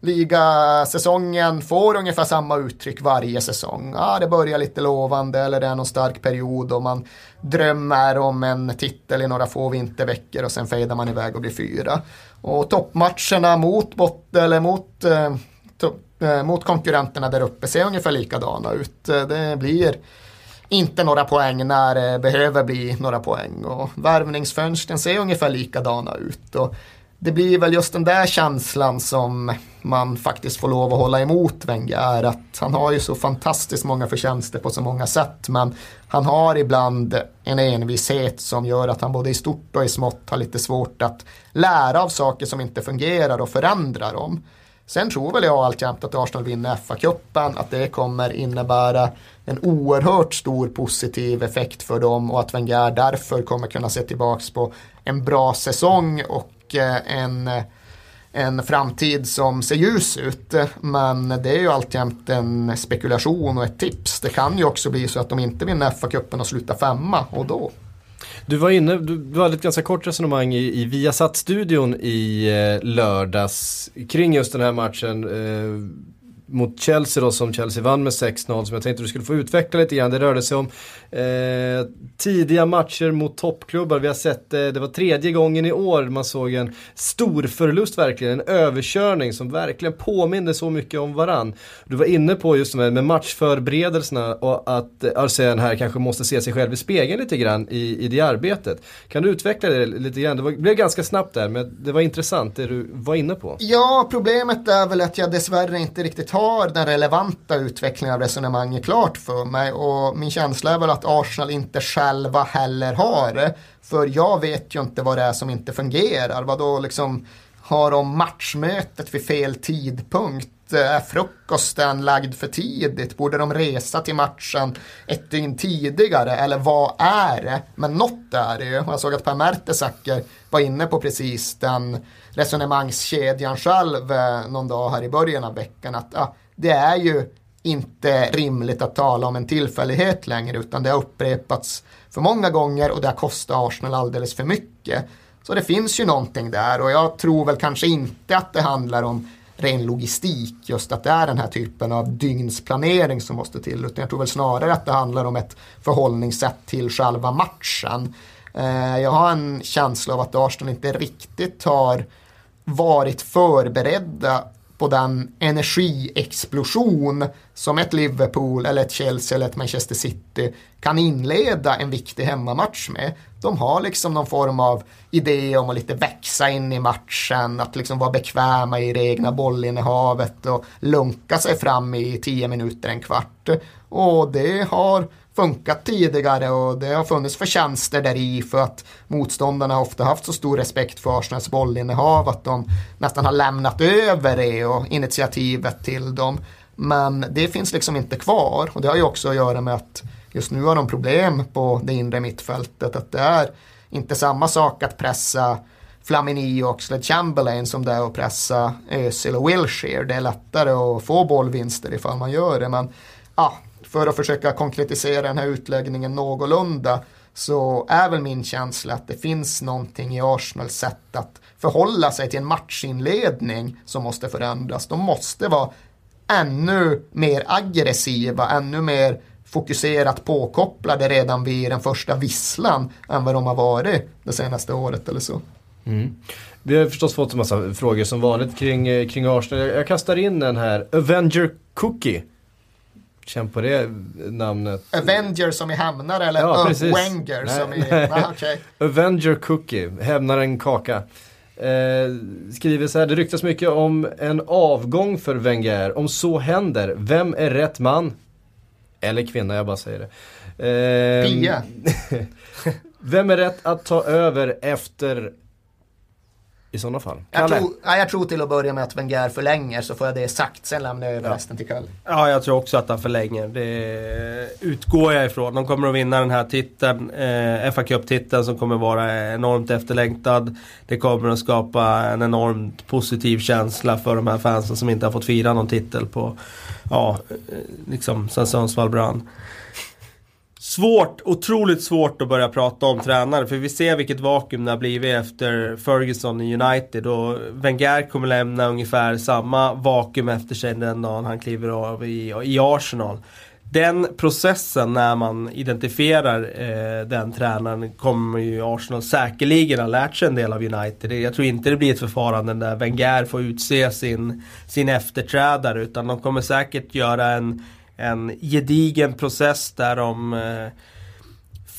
ligasäsongen får ungefär samma uttryck varje säsong. Ja, det börjar lite lovande eller det är någon stark period och man drömmer om en titel i några få vinterveckor och sen fejdar man iväg och blir fyra. Och toppmatcherna mot, bot, eller mot, eh, to, eh, mot konkurrenterna där uppe ser ungefär likadana ut. Eh, det blir inte några poäng när det behöver bli några poäng och värvningsfönstren ser ungefär likadana ut. Och det blir väl just den där känslan som man faktiskt får lov att hålla emot Wenger. Att han har ju så fantastiskt många förtjänster på så många sätt. Men han har ibland en envishet som gör att han både i stort och i smått har lite svårt att lära av saker som inte fungerar och förändra dem. Sen tror väl jag alltjämt att Arsenal vinner FA-cupen, att det kommer innebära en oerhört stor positiv effekt för dem och att Wenger därför kommer kunna se tillbaks på en bra säsong och Eh, en, en framtid som ser ljus ut. Men det är ju alltjämt en spekulation och ett tips. Det kan ju också bli så att de inte vinner FA-cupen och slutar femma och då du var inne, du hade ett ganska kort resonemang i, i Viasat-studion i eh, lördags kring just den här matchen. Eh, mot Chelsea då som Chelsea vann med 6-0 som jag tänkte du skulle få utveckla lite grann. Det rörde sig om eh, tidiga matcher mot toppklubbar. Vi har sett eh, det var tredje gången i år man såg en stor förlust verkligen. En överkörning som verkligen påminner så mycket om varann. Du var inne på just med, med matchförberedelserna och att eh, Arsen här kanske måste se sig själv i spegeln lite grann i, i det arbetet. Kan du utveckla det lite grann? Det var, blev ganska snabbt där men det var intressant det du var inne på. Ja, problemet är väl att jag dessvärre inte riktigt har den relevanta utvecklingen av resonemanget klart för mig och min känsla är väl att att Arsenal inte själva heller har det. För jag vet ju inte vad det är som inte fungerar. Vad då liksom har de matchmötet vid fel tidpunkt? Är frukosten lagd för tidigt? Borde de resa till matchen ett dygn tidigare? Eller vad är det? Men något är det ju. Jag såg att Per Mertesacker var inne på precis den resonemangskedjan själv eh, någon dag här i början av veckan. Att ah, det är ju inte rimligt att tala om en tillfällighet längre utan det har upprepats för många gånger och det har kostat Arsenal alldeles för mycket. Så det finns ju någonting där och jag tror väl kanske inte att det handlar om ren logistik, just att det är den här typen av dygnsplanering som måste till. Utan jag tror väl snarare att det handlar om ett förhållningssätt till själva matchen. Eh, jag har en känsla av att Arsenal inte riktigt har varit förberedda på den energiexplosion som ett Liverpool eller ett Chelsea eller ett Manchester City kan inleda en viktig hemmamatch med. De har liksom någon form av idé om att lite växa in i matchen, att liksom vara bekväma i det egna bollinnehavet och lunka sig fram i tio minuter, en kvart. Och det har funkat tidigare och det har funnits förtjänster där i för att motståndarna ofta haft så stor respekt för Arsenals bollinnehav att de nästan har lämnat över det och initiativet till dem. Men det finns liksom inte kvar och det har ju också att göra med att just nu har de problem på det inre mittfältet. Att det är inte samma sak att pressa Flamini och Sled Chamberlain som det är att pressa Özil och Wilshire. Det är lättare att få bollvinster ifall man gör det. Men ja, för att försöka konkretisera den här utläggningen någorlunda så är väl min känsla att det finns någonting i Arsenals sätt att förhålla sig till en matchinledning som måste förändras. De måste vara ännu mer aggressiva, ännu mer fokuserat påkopplade redan vid den första visslan än vad de har varit det senaste året eller så. Mm. Vi har förstås fått en massa frågor som vanligt kring, eh, kring Arsenal. Jag, jag kastar in den här. Avenger Cookie. Känn på det namnet. Avenger som i hämnare eller Ja, precis. Wenger Nej, som i... nej. Nej, okej. Avenger Cookie, hämnaren kaka. Eh, skriver så här, det ryktas mycket om en avgång för Wenger. Om så händer, vem är rätt man? Eller kvinna, jag bara säger det. Eh, Pia. vem är rätt att ta över efter i sådana fall? Jag tror, ja, jag tror till att börja med att Wenger förlänger så får jag det sagt. Sen lämnar jag över resten till Kalle. Ja, jag tror också att han förlänger. Det utgår jag ifrån. De kommer att vinna den här titeln. Eh, fa Cup-titeln som kommer vara enormt efterlängtad. Det kommer att skapa en enormt positiv känsla för de här fansen som inte har fått fira någon titel på, ja, eh, liksom sen Sundsvall brann. Svårt, otroligt svårt att börja prata om tränare för vi ser vilket vakuum det har blivit efter Ferguson i United och Wenger kommer lämna ungefär samma vakuum efter sig den dagen han kliver av i, i Arsenal. Den processen när man identifierar eh, den tränaren kommer ju Arsenal säkerligen ha lärt sig en del av United. Jag tror inte det blir ett förfarande där Wenger får utse sin, sin efterträdare utan de kommer säkert göra en en gedigen process där de eh,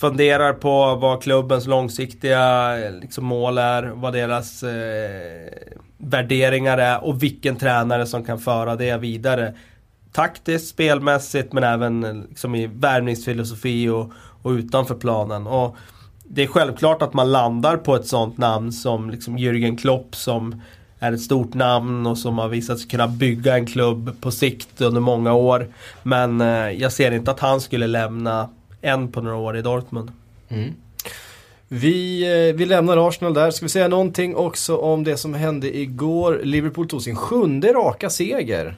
funderar på vad klubbens långsiktiga eh, liksom, mål är, vad deras eh, värderingar är och vilken tränare som kan föra det vidare. Taktiskt, spelmässigt men även eh, liksom, i värvningsfilosofi och, och utanför planen. Och det är självklart att man landar på ett sånt namn som liksom Jürgen Klopp som är ett stort namn och som har visat sig kunna bygga en klubb på sikt under många år. Men eh, jag ser inte att han skulle lämna än på några år i Dortmund. Mm. Vi, eh, vi lämnar Arsenal där. Ska vi säga någonting också om det som hände igår? Liverpool tog sin sjunde raka seger.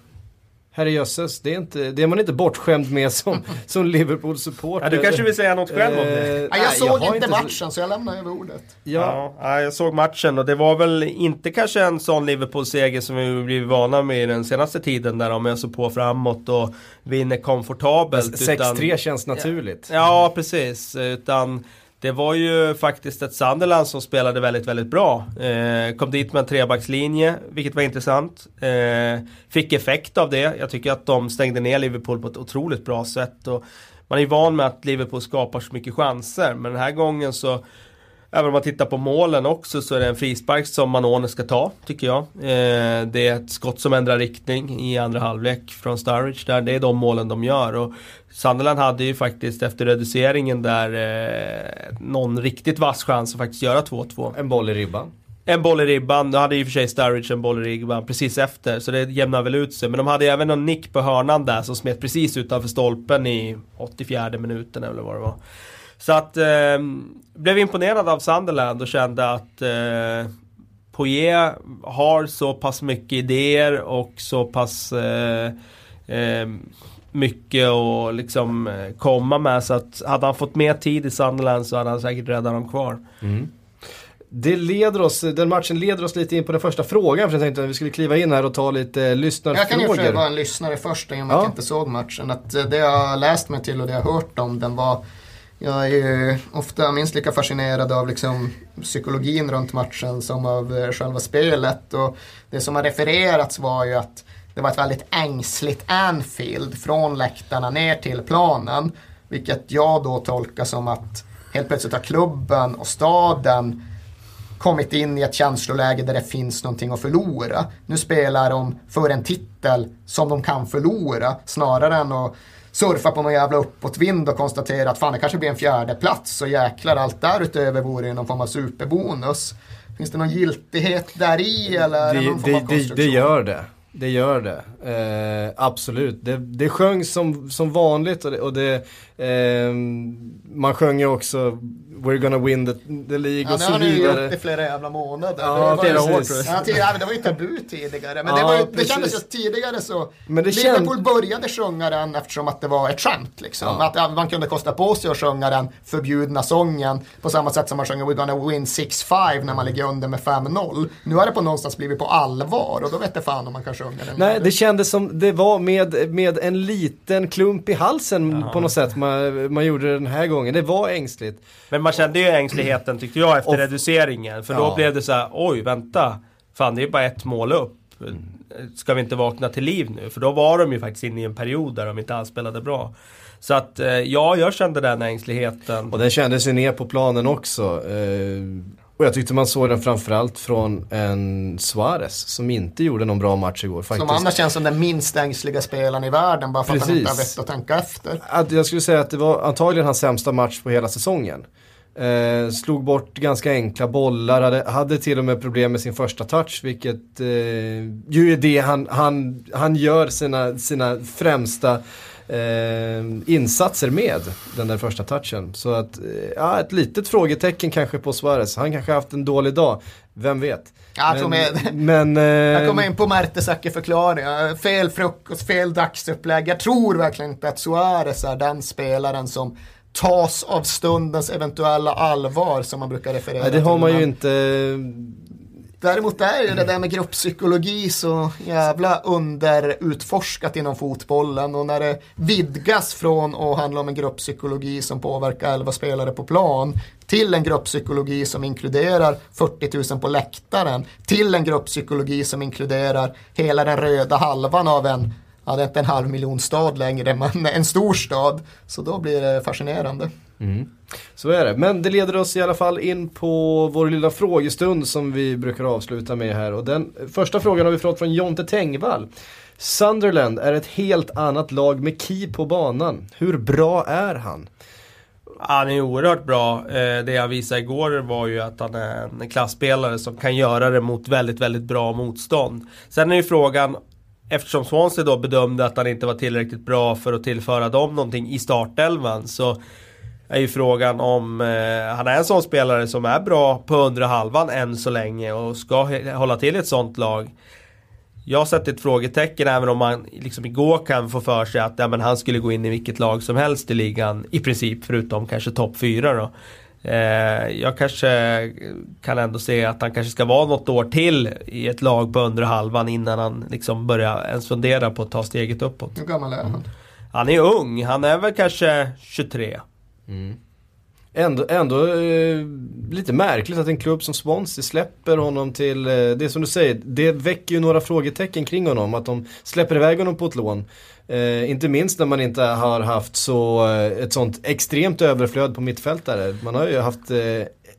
Herrejösses, det är, inte, det är man inte bortskämd med som, som Liverpool-supporter. Ja, du kanske vill säga något själv om det? Eh, nej, jag såg har inte matchen så jag lämnar över ordet. Ja, Ja, jag såg matchen och det var väl inte kanske en sån Liverpool-seger som vi blivit vana med i den senaste tiden där de öser på framåt och vinner komfortabelt. utan- 6-3 känns naturligt. Ja, precis. Utan det var ju faktiskt ett Sunderland som spelade väldigt, väldigt bra. Eh, kom dit med en trebackslinje, vilket var intressant. Eh, fick effekt av det. Jag tycker att de stängde ner Liverpool på ett otroligt bra sätt. Och man är ju van med att Liverpool skapar så mycket chanser, men den här gången så Även om man tittar på målen också så är det en frispark som Manone ska ta, tycker jag. Eh, det är ett skott som ändrar riktning i andra halvlek från Sturridge där. Det är de målen de gör. Och Sunderland hade ju faktiskt efter reduceringen där eh, någon riktigt vass chans att faktiskt göra 2-2. En boll i ribban. En boll i ribban, då hade i och för sig Sturridge en boll i ribban precis efter, så det jämnar väl ut sig. Men de hade ju även någon nick på hörnan där som smet precis utanför stolpen i 84 minuten eller vad det var. Så att, eh, blev imponerad av Sunderland och kände att eh, Poirier har så pass mycket idéer och så pass eh, eh, mycket att liksom eh, komma med. Så att hade han fått mer tid i Sunderland så hade han säkert räddat dem kvar. Det leder oss, den matchen leder oss lite in på den första frågan för jag tänkte att vi skulle kliva in här och ta lite eh, Jag kan ju lyssnarfrågor. vara en lyssnare först i och med att Ja. jag inte såg matchen. Att eh, det jag har läst mig till och det jag har hört om den var jag är ju ofta minst lika fascinerad av liksom psykologin runt matchen som av eh, själva spelet. Och det som har refererats var ju att det var ett väldigt ängsligt Anfield från läktarna ner till planen. Vilket jag då tolkar som att helt plötsligt har klubben och staden kommit in i ett känsloläge där det finns någonting att förlora. Nu spelar de för en titel som de kan förlora snarare än att surfa på någon jävla uppåtvind och konstatera att fan det kanske blir en fjärde plats och jäklar allt därutöver vore ju någon form av superbonus. Finns det någon giltighet där i eller det någon form av det, det gör det. det gör det. Eh, absolut. Det, det sjöngs som, som vanligt och det, och det eh, man sjöng ju också We're gonna win the, the League Ja, och det så har ni ju vidare. gjort i flera jävla månader. Ja, det var flera ju- år, tror jag. Ja, men det var ju tabu tidigare. Men det, Ja, var ju, det kändes ju tidigare så Men det Liverpool känd- började sjunga den eftersom att det var ett skämt. Liksom. Ja. Att ja, man kunde kosta på sig att sjunga den förbjudna sången på samma sätt som man sjunger We're gonna win 6-5 när man ligger under med 5-0. Nu har det på någonstans blivit på allvar och då vet jag fan om man kan sjunga den. Nej, det kändes som det var med, med en liten klump i halsen på något sätt man, man gjorde det den här gången. Det var ängsligt. Men man kände ju ängsligheten tyckte jag efter Och- reduceringen. För då Ja. blev det så här, oj vänta. Fan det är bara ett mål upp. Ska vi inte vakna till liv nu? För då var de ju faktiskt inne i en period där de inte alls spelade bra. Så att eh, ja, jag kände den ängsligheten. Och den kändes ju ner på planen också. Eh, och jag tyckte man såg den framförallt från en Suarez som inte gjorde någon bra match igår faktiskt. Som annars känns som den minst ängsliga spelaren i världen bara för att han inte har Precis. vett att tänka efter. Att jag skulle säga att det var antagligen hans sämsta match på hela säsongen. Eh, slog bort ganska enkla bollar, hade, hade till och med problem med sin första touch vilket eh, ju är det han, han, han gör sina, sina främsta eh, insatser med, den där första touchen. Så att, eh, ja ett litet frågetecken kanske på Suarez. Han kanske haft en dålig dag, vem vet. Jag tror med, men, eh, Jag kommer in på Mertesacker förklaring. Fel frukost, fel dagsupplägg. Jag tror verkligen inte att Suarez är den spelaren som tas av stundens eventuella allvar som man brukar referera nej, det har till. man ju inte Däremot är ju det där med grupppsykologi så jävla underutforskat inom fotbollen och när det vidgas från att handla om en grupppsykologi som påverkar 11 spelare på plan till en grupppsykologi som inkluderar 40 000 på läktaren till en grupppsykologi som inkluderar hela den röda halvan av en Ja, det är inte en halv miljon stad längre, men en stor stad. Så då blir det fascinerande. Så är det. Men det leder oss i alla fall in på vår lilla frågestund som vi brukar avsluta med här. Och den första frågan har vi fått från Jonte Tengvall. Sunderland är ett helt annat lag med Key på banan. Hur bra är han? Han är oerhört bra. Eh, Det jag visade igår var ju att han är en klassspelare som kan göra det mot väldigt, väldigt bra motstånd. Sen är ju frågan, eftersom Swansea då bedömde att han inte var tillräckligt bra för att tillföra dem någonting i startelvan så är ju frågan om eh, han är en sån spelare som är bra på undre halvan än så länge och ska hålla till i ett sånt lag. Jag sätter ett frågetecken även om man liksom igår kan få för sig att ja, men han skulle gå in i vilket lag som helst i ligan i princip förutom kanske topp 4 då. Eh, jag kanske kan ändå se att han kanske ska vara något år till i ett lag på undre halvan innan han liksom börjar ens fundera på att ta steget uppåt. Hur gammal är han? Han är ung, han är väl kanske 23. Ändå, ändå eh, lite märkligt att en klubb som Swansea släpper honom till, eh, det är som du säger, det väcker ju några frågetecken kring honom. Att de släpper iväg honom på ett lån. Eh, inte minst när man inte har haft så, eh, ett sånt extremt överflöd på mittfältare. Man har ju haft eh,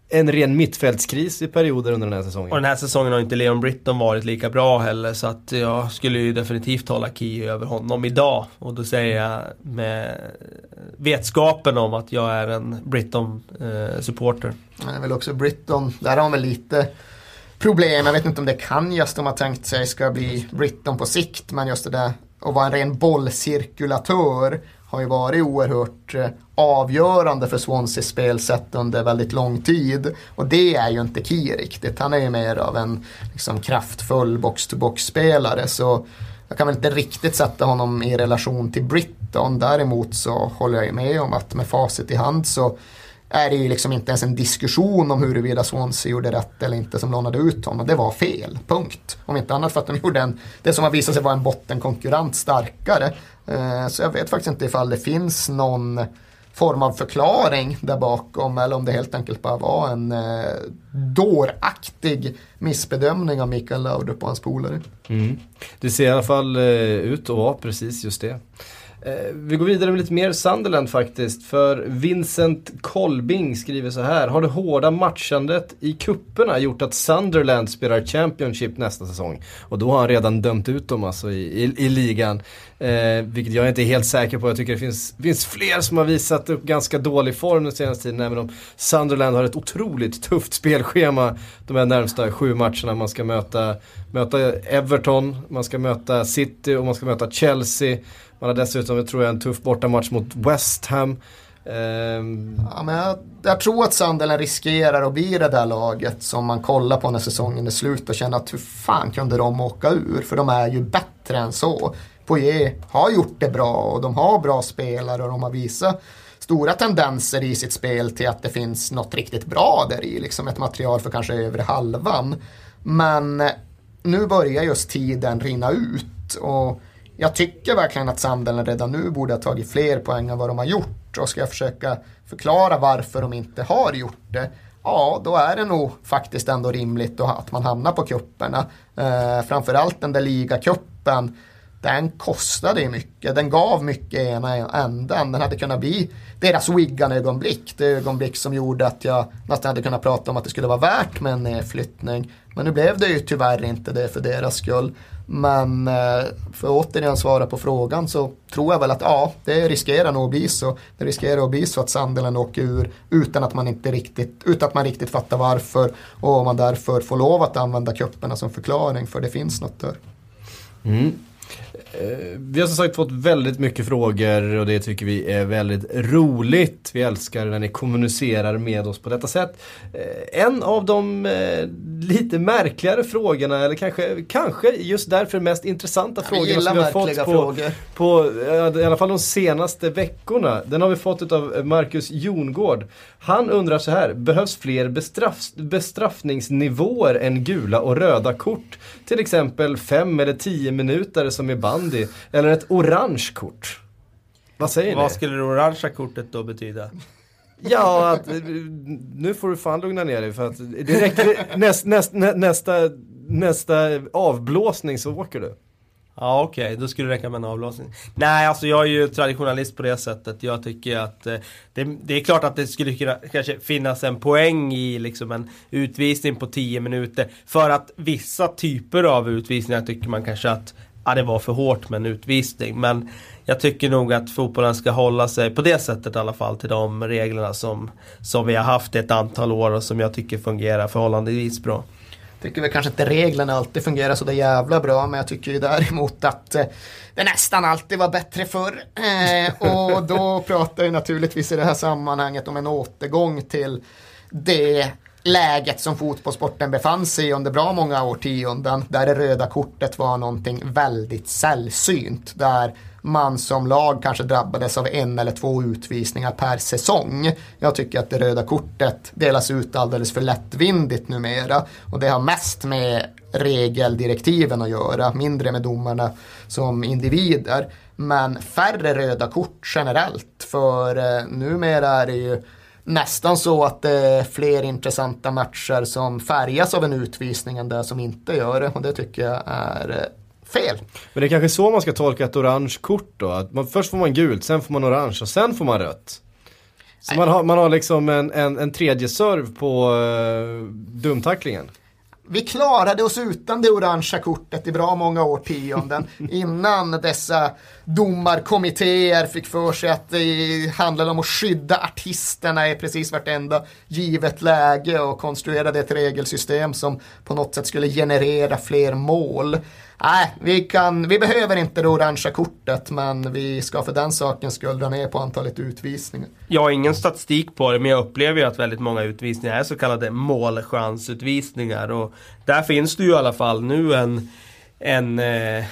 en ren mittfältskris i perioder under den här säsongen. Och den här säsongen har inte Leon Britton varit lika bra heller så att jag skulle ju definitivt hålla Key över honom idag. Och då säger jag med vetskapen om att jag är en Britton-supporter. Han är väl också Britton, där har han väl lite problem. Jag vet inte om det kan just de har tänkt sig ska bli Britton på sikt. Men just det där och vara en ren bollcirkulatör har ju varit oerhört eh, avgörande för Swanseas spelsätt under väldigt lång tid. Och det är ju inte Key riktigt. Han är ju mer av en liksom, kraftfull box-to-box-spelare. Så jag kan väl inte riktigt sätta honom i relation till Britton. Däremot så håller jag ju med om att med facit i hand så är det ju liksom inte ens en diskussion om huruvida Swansea gjorde rätt eller inte som lånade ut honom. Det var fel, punkt. Om inte annat för att de gjorde en, det som har visat sig vara en bottenkonkurrent starkare. Eh, så jag vet faktiskt inte ifall det finns någon form av förklaring där bakom eller om det helt enkelt bara var en eh, dåraktig missbedömning av Mikael Laudrup och hans polare. Mm. Det ser i alla fall eh, ut att vara precis just det. Eh, vi går vidare med lite mer Sunderland faktiskt. För Vincent Kolbing skriver så här. Har det hårda matchandet i kupperna gjort att Sunderland spelar Championship nästa säsong? Och då har han redan dömt ut dem alltså i, i, i ligan. Eh, vilket jag inte är helt säker på. Jag tycker det finns, finns fler som har visat upp ganska dålig form den senaste tiden. Även om Sunderland har ett otroligt tufft spelschema de här närmsta sju matcherna. Man ska möta, möta Everton, man ska möta City och man ska möta Chelsea. Man har dessutom, tror jag, en tuff bortamatch mot West Ham. Um... Ja, men jag, jag, tror att Sunderland riskerar att bli det där laget som man kollar på när säsongen är slut och känner att hur fan kunde de åka ur? För de är ju bättre än så. Poirier har gjort det bra och de har bra spelare och de har visat stora tendenser i sitt spel till att det finns något riktigt bra där i. Liksom ett material för kanske övre halvan. Men nu börjar just tiden rinna ut. och jag tycker verkligen att Sandelen redan nu borde ha tagit fler poäng än vad de har gjort. Och ska jag försöka förklara varför de inte har gjort det, ja då är det nog faktiskt ändå rimligt att man hamnar på kupperna. Eh, framförallt den där ligacupen den kostade ju mycket. Den gav mycket i ena änden. Den hade kunnat bli deras Wigan-ögonblick. Det ögonblick som gjorde att jag nästan hade kunnat prata om att det skulle vara värt med en nedflyttning. Men nu blev det ju tyvärr inte det för deras skull. Men eh, för att återigen svara på frågan så tror jag väl att ja, det riskerar nog att bli så. Det riskerar att bli så att Sandelen åker ur utan att man inte riktigt, utan att man riktigt fattar varför och man därför får lov att använda kupperna som förklaring för det finns något där. Mm. Eh, vi har som sagt fått väldigt mycket frågor och det tycker vi är väldigt roligt. Vi älskar när ni kommunicerar med oss på detta sätt. Eh, en av de eh, lite märkligare frågorna, eller kanske, kanske just därför mest intressanta ja, frågorna som vi har fått på, på, i alla fall de senaste veckorna. Den har vi fått av Marcus Jongård. Han undrar så här, behövs fler bestraff, bestraffningsnivåer än gula och röda kort? Till exempel fem eller tio minuter som i bandy. Eller ett orange kort. Vad säger ni? Vad skulle det orangea kortet då betyda? Ja, att, nu får du fan lugna ner dig för att det räcker, näst, näst, nästa, nästa avblåsning så åker du. Ja okej, okay. då skulle det räcka med en avblåsning. Nej, alltså jag är ju traditionalist på det sättet. Jag tycker att eh, det, det, är klart att det skulle kunna kanske finnas en poäng i liksom en utvisning på 10 minuter. För att vissa typer av utvisningar tycker man kanske att ja, det var för hårt med en utvisning. Men jag tycker nog att fotbollen ska hålla sig på det sättet i alla fall till de reglerna som, som vi har haft ett antal år och som jag tycker fungerar förhållandevis bra Jag tycker väl kanske inte reglerna alltid fungerar så där jävla bra men jag tycker ju däremot att eh, det nästan alltid var bättre förr. Eh, och då pratar jag naturligtvis i det här sammanhanget om en återgång till det läget som fotbollssporten befann sig i under bra många årtionden. Där det röda kortet var någonting väldigt sällsynt. Där man som lag kanske drabbades av en eller två utvisningar per säsong. Jag tycker att det röda kortet delas ut alldeles för lättvindigt numera. Och det har mest med regeldirektiven att göra, mindre med domarna som individer. Men färre röda kort generellt, för eh, numera är det ju nästan så att det är fler intressanta matcher som färgas av en utvisning än det som inte gör det. Och det tycker jag är eh, fel. Men det är kanske så man ska tolka ett orange kort då? Att man, först får man gult, sen får man orange och sen får man rött. Så man har, man har liksom en, en, en tredje serv på uh, dumtacklingen vi klarade oss utan det orangea kortet i bra många årtionden innan dessa domarkommittéer fick för sig att det handlade om att skydda artisterna i precis vartenda givet läge och konstruerade ett regelsystem som på något sätt skulle generera fler mål. Nej, vi, kan, vi behöver inte det orangea kortet men vi ska för den sakens skull dra ner på antalet utvisningar. Jag har ingen statistik på det men jag upplever ju att väldigt många utvisningar är så kallade målchansutvisningar. Och där finns det ju i alla fall nu en, en eh,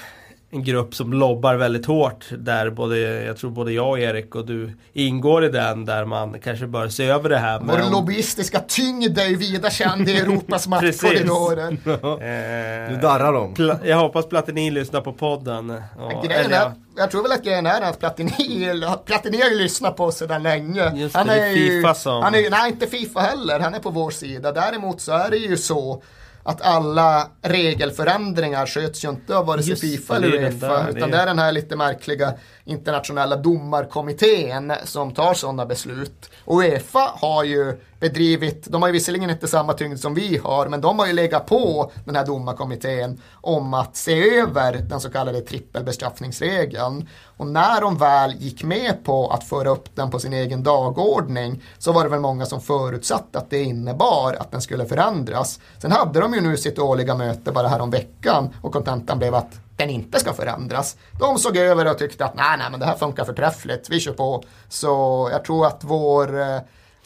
en grupp som lobbar väldigt hårt där både, jag tror både jag och Erik och du ingår i den där man kanske bör se över det här. Vår om... lobbyistiska tyngd är ju vida känd i Europas maktkorridorer. Eh, du darrar dem. Jag hoppas Platini lyssnar på podden. Och, grejen är, jag tror väl att grejen är att Platini, Platini har ju lyssnat på oss sedan länge. Just han det, är ju, FIFA som... Han är, nej, inte Fifa heller. Han är på vår sida. Däremot så är det ju så att alla regelförändringar sköts ju inte av vare sig Just Fifa eller Uefa. utan det är den här lite märkliga internationella domarkommittén som tar sådana beslut. Och Uefa har ju bedrivit, de har ju visserligen inte samma tyngd som vi har, men de har ju legat på den här domarkommittén om att se över den så kallade trippelbestraffningsregeln. Och när de väl gick med på att föra upp den på sin egen dagordning så var det väl många som förutsatte att det innebar att den skulle förändras. Sen hade de ju nu sitt årliga möte bara här om veckan och kontentan blev att den inte ska förändras. De såg över och tyckte att nej, nej, men det här funkar förträffligt, vi kör på. Så jag tror att vår eh,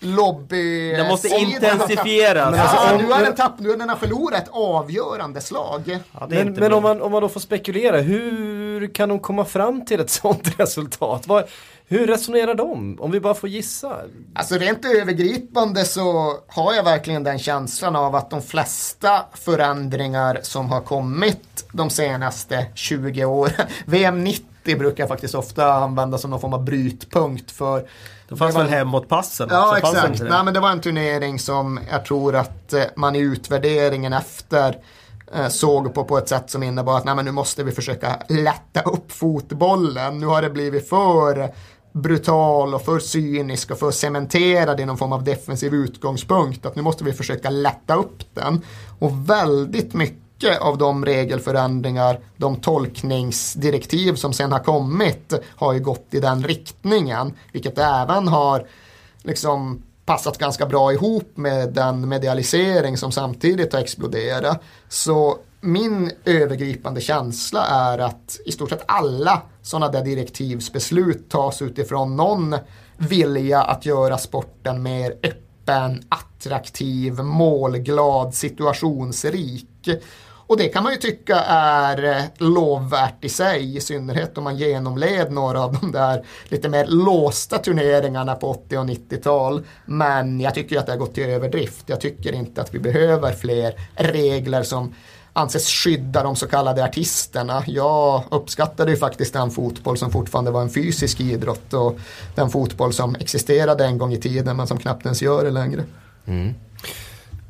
lobby... Den måste sida har intensifieras. tappat- alltså, Ja, om- nu har den tappat, nu har den förlorat ett avgörande slag. Ja, Men, men om, man, om man då får spekulera, hur kan de komma fram till ett sånt resultat? Vad, hur resonerar de? Om vi bara får gissa. Alltså rent övergripande så har jag verkligen den känslan av att de flesta förändringar som har kommit de senaste 20 åren, VM 90 brukar jag faktiskt ofta använda som någon form av brytpunkt för Det fanns det var- väl hemåtpassen Ja, också, det exakt. Nej, men det var en turnering som jag tror att eh, man i utvärderingen efter eh, såg på på ett sätt som innebar att nej, men nu måste vi försöka lätta upp fotbollen. Nu har det blivit för brutal och för cynisk och för cementerad i någon form av defensiv utgångspunkt. Att nu måste vi försöka lätta upp den. Och väldigt mycket av de regelförändringar, de tolkningsdirektiv som sen har kommit har ju gått i den riktningen. Vilket även har liksom passat ganska bra ihop med den medialisering som samtidigt har exploderat. Så min övergripande känsla är att i stort sett alla sådana där direktivsbeslut tas utifrån någon vilja att göra sporten mer öppen, attraktiv, målglad, situationsrik. Och det kan man ju tycka är eh, lovvärt i sig, i synnerhet om man genomled några av de där lite mer låsta turneringarna på 80 och 90-tal. Men jag tycker att det har gått till överdrift. Jag tycker inte att vi behöver fler regler som anses skydda de så kallade artisterna. Jag uppskattade ju faktiskt den fotboll som fortfarande var en fysisk idrott och den fotboll som existerade en gång i tiden men som knappt ens gör det längre. Mm.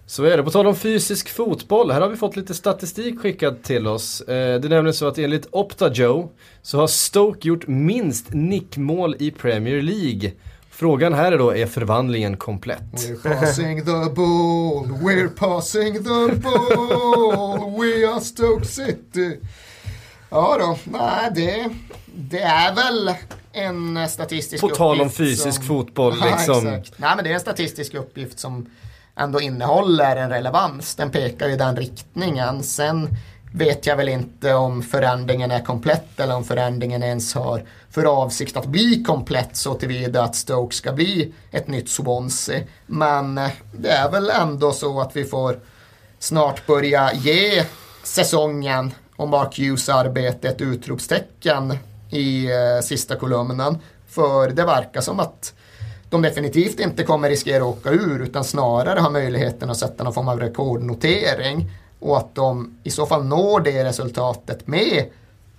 Så är det. På tal om fysisk fotboll, här har vi fått lite statistik skickad till oss. Eh, det är nämligen så att enligt Opta Joe så har Stoke gjort minst nickmål i Premier League. Frågan här är då, är förvandlingen komplett? We're passing the ball, we're passing the ball, we are Stoke City. Ja då, nej det, det är väl en statistisk På tal om uppgift fysisk som, fotboll Ja, liksom. exakt. Nej men det är en statistisk uppgift som ändå innehåller en relevans. Den pekar i den riktningen. Sen vet jag väl inte om förändringen är komplett eller om förändringen ens har för avsikt att bli komplett så tillvida att Stoke ska bli ett nytt Swansea. Men eh, det är väl ändå så att vi får snart börja ge säsongen och Mark Hughes arbete ett utropstecken i eh, sista kolumnen. För det verkar som att de definitivt inte kommer riskera att åka ur utan snarare har möjligheten att sätta någon form av rekordnotering. Och att de i så fall når det resultatet med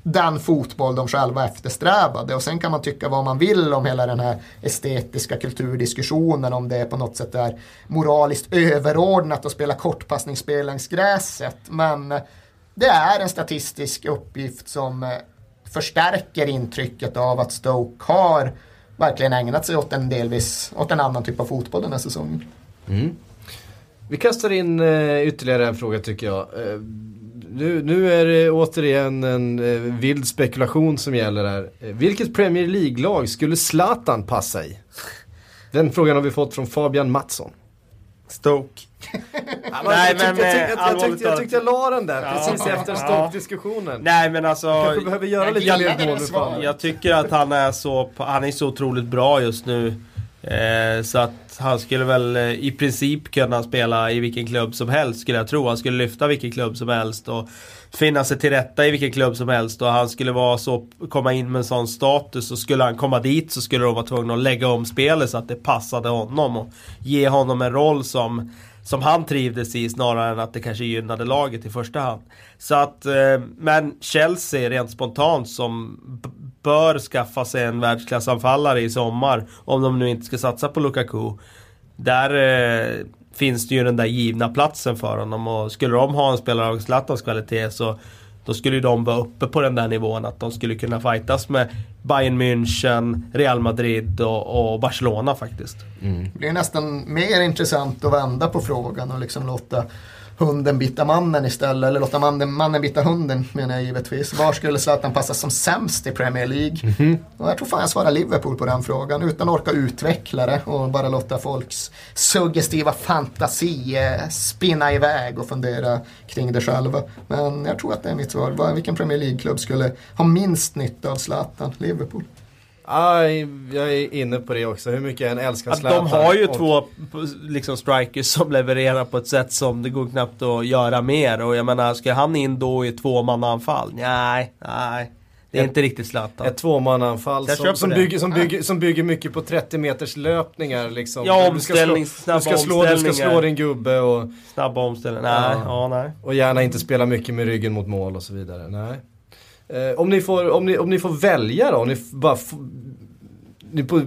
den fotboll de själva eftersträvade. Och sen kan man tycka vad man vill om hela den här estetiska kulturdiskussionen om det på något sätt är moraliskt överordnat att spela kortpassningsspel längs gräset. Men det är en statistisk uppgift som eh, förstärker intrycket av att Stoke har verkligen ägnat sig åt en delvis åt en annan typ av fotboll den här säsongen. Vi kastar in eh, ytterligare en fråga tycker jag. Eh, nu, nu är det återigen en eh, vild spekulation som gäller här. Eh, vilket Premier League-lag skulle Zlatan passa i? Den frågan har vi fått från Fabian Mattsson. Stoke. Nej, men, jag, tyckte, jag, eh, tyckte, jag, tyckte, jag tyckte jag la den där precis efter Ja. Stoke-diskussionen. Nej men alltså. Kanske behöver göra lite mer mål. Jag tycker att han är så, han är så otroligt bra just nu. Eh, så att han skulle väl eh, i princip kunna spela i vilken klubb som helst skulle jag tro. Han skulle lyfta vilken klubb som helst och finna sig till rätta i vilken klubb som helst. Och han skulle vara så, komma in med en sån status och skulle han komma dit så skulle de vara tvungna att lägga om spelet så att det passade honom. Och ge honom en roll som som han trivdes i snarare än att det kanske gynnade laget i första hand. Så att, eh, men Chelsea rent spontant som bör skaffa sig en världsklassanfallare i sommar. Om de nu inte ska satsa på Lukaku. Där eh, finns det ju den där givna platsen för honom. Och skulle de ha en spelare av Zlatans kvalitet så då skulle de vara uppe på den där nivån att de skulle kunna fightas med Bayern München, Real Madrid och, och Barcelona faktiskt. Det blir nästan mer intressant att vända på frågan och liksom låta hunden bita mannen istället. Eller låta mannen, mannen bita hunden menar jag givetvis. Var skulle Zlatan passa som sämst i Premier League? Och jag tror fan jag svarar Liverpool på den frågan utan att orka utveckla det och bara låta folks suggestiva fantasi eh, spinna iväg och fundera kring det själva. Men jag tror att det är mitt svar. Vilken Premier League-klubb skulle ha minst nytta av Zlatan? Liverpool. Aj, jag är inne på det också. Hur mycket jag än älskar Att Zlatan. de har ju och- två liksom strikers som levererar på ett sätt som det går knappt att göra mer. Och jag menar, ska han in då i tvåmannaanfall? Nej, nej. Det är Ett- inte riktigt Zlatan. Ett tvåmannaanfall som, som, bygger, som, bygger, som bygger mycket på 30 meters löpningar liksom. Ja, Du ska slå- snabba du ska, slå, du ska slå omställningar. din gubbe och, Snabba omställningar. Nej, Ja. ja, nej. och gärna inte spela mycket med ryggen mot mål och så vidare. Nej. Eh, om, ni får, om, ni, om ni får välja då, om ni f- bara f- ni på,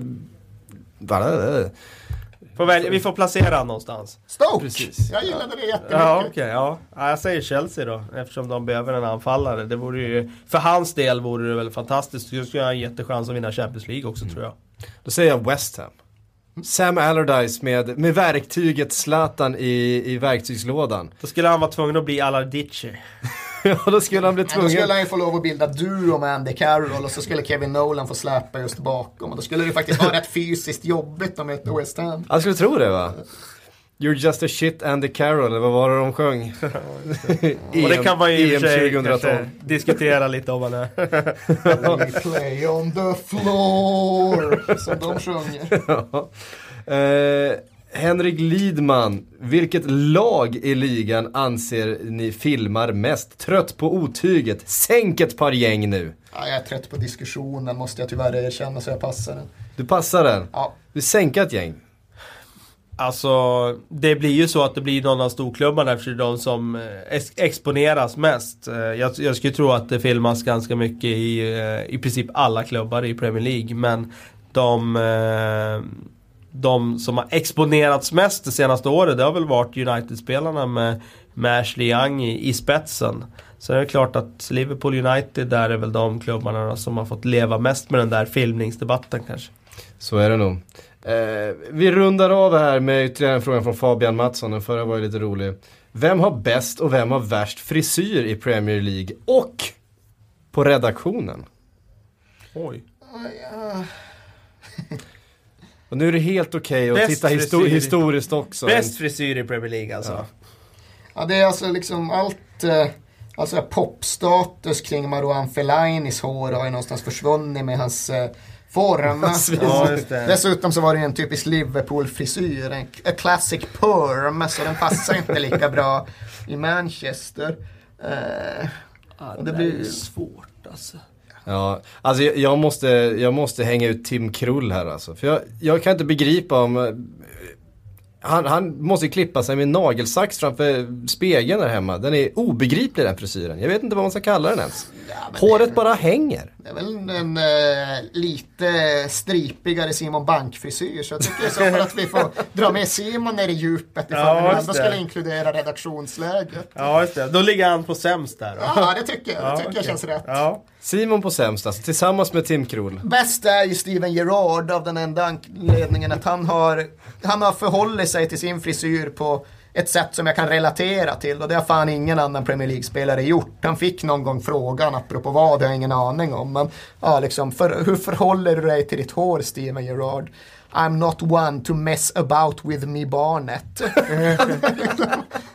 bara, Får välja, vi får placera någonstans. Stoke! Precis. Jag gillade det jättemycket. Ja, okej. ja. ja, jag säger Chelsea då. Eftersom de behöver en anfallare. Det vore ju, för hans del vore det väl fantastiskt. Då skulle han ha en jättechans att vinna Champions League också tror jag. Då säger jag West Ham. Sam Allardyce med, med verktyget Zlatan i, i verktygslådan. Då skulle han vara tvungen att bli Alardici. ja, då skulle han bli Men då tvungen. skulle han ju få lov att bilda duo med Andy Carroll och så skulle Kevin Nolan få släpa just bakom. Och då skulle det faktiskt vara rätt fysiskt jobbigt att möta West Ham. Jag skulle tro det va? You're just a shit Andy Carroll, eller vad var det de sjöng? Och det kan man ju i och för sig EM kanske 2012. diskutera lite om man är. We play on the floor. Som de sjunger. Ja. Eh, Henrik Lidman, vilket lag i ligan anser ni filmar mest? Trött på otyget? Sänk ett par gäng nu. Ja, jag är trött på diskussionen måste jag tyvärr erkänna så jag passar den. Du passar den. Ja, Du sänka ett gäng. Alltså, det blir ju så att det blir någon av storklubbarna eftersom det är de som eh, ex- exponeras mest. Eh, Jag, jag skulle tro att det filmas ganska mycket i eh, i princip alla klubbar i Premier League. Men de, eh, de som har exponerats mest det senaste året det har väl varit United-spelarna med, med Ashley Young i, i spetsen. Så det är klart att Liverpool United där är väl de klubbarna som har fått leva mest med den där filmningsdebatten kanske. Så är det nog. Eh, vi rundar av här med ytterligare en fråga från Fabian Mattsson. Den förra var ju lite rolig. Vem har bäst och vem har värst frisyr i Premier League? Och på redaktionen? Oj. Och nu är det helt okej att Bäst titta histo- frisyr. historiskt också. Bäst frisyr i Premier League alltså. Ja. ja det är alltså liksom allt. Eh, alltså popstatus kring Marouane Felainis hår har ju någonstans försvunnit med hans eh, form. Ja, just det. Dessutom så var det ju en typisk Liverpool-frisyr, en a classic perm, så den passar inte lika bra i Manchester. Eh, Ja, det blir- är svårt alltså. Ja, alltså jag, måste, jag måste hänga ut Tim Krull här alltså. För jag, jag kan inte begripa om... eh, Han, han måste klippa sig med nagelsax framför spegeln där hemma. Den är obegriplig den frisyren. Jag vet inte vad man ska kalla den ens. Håret bara hänger. Det är väl en eh, lite stripigare Simon Bank-frisyr, så jag tycker i så fall att vi får dra med Simon ner i djupet ifall Ja, vi ändå skulle inkludera redaktionsläget. Ja, just det. Då ligger han på sämst där då. Ja, det tycker jag. Det tycker jag okej. känns rätt. Ja. Simon på sämst alltså, tillsammans med Tim Krull. Bäst är ju Steven Gerrard av den enda anledningen att han har, han har förhållit sig till sin frisyr på ett sätt som jag kan relatera till och det har fan ingen annan Premier League-spelare gjort. Han fick någon gång frågan, apropå vad, det har jag ingen aning om. Men ja, liksom, för, hur förhåller du dig till ditt hår, Steven Gerrard? I'm not one to mess about with me barnet.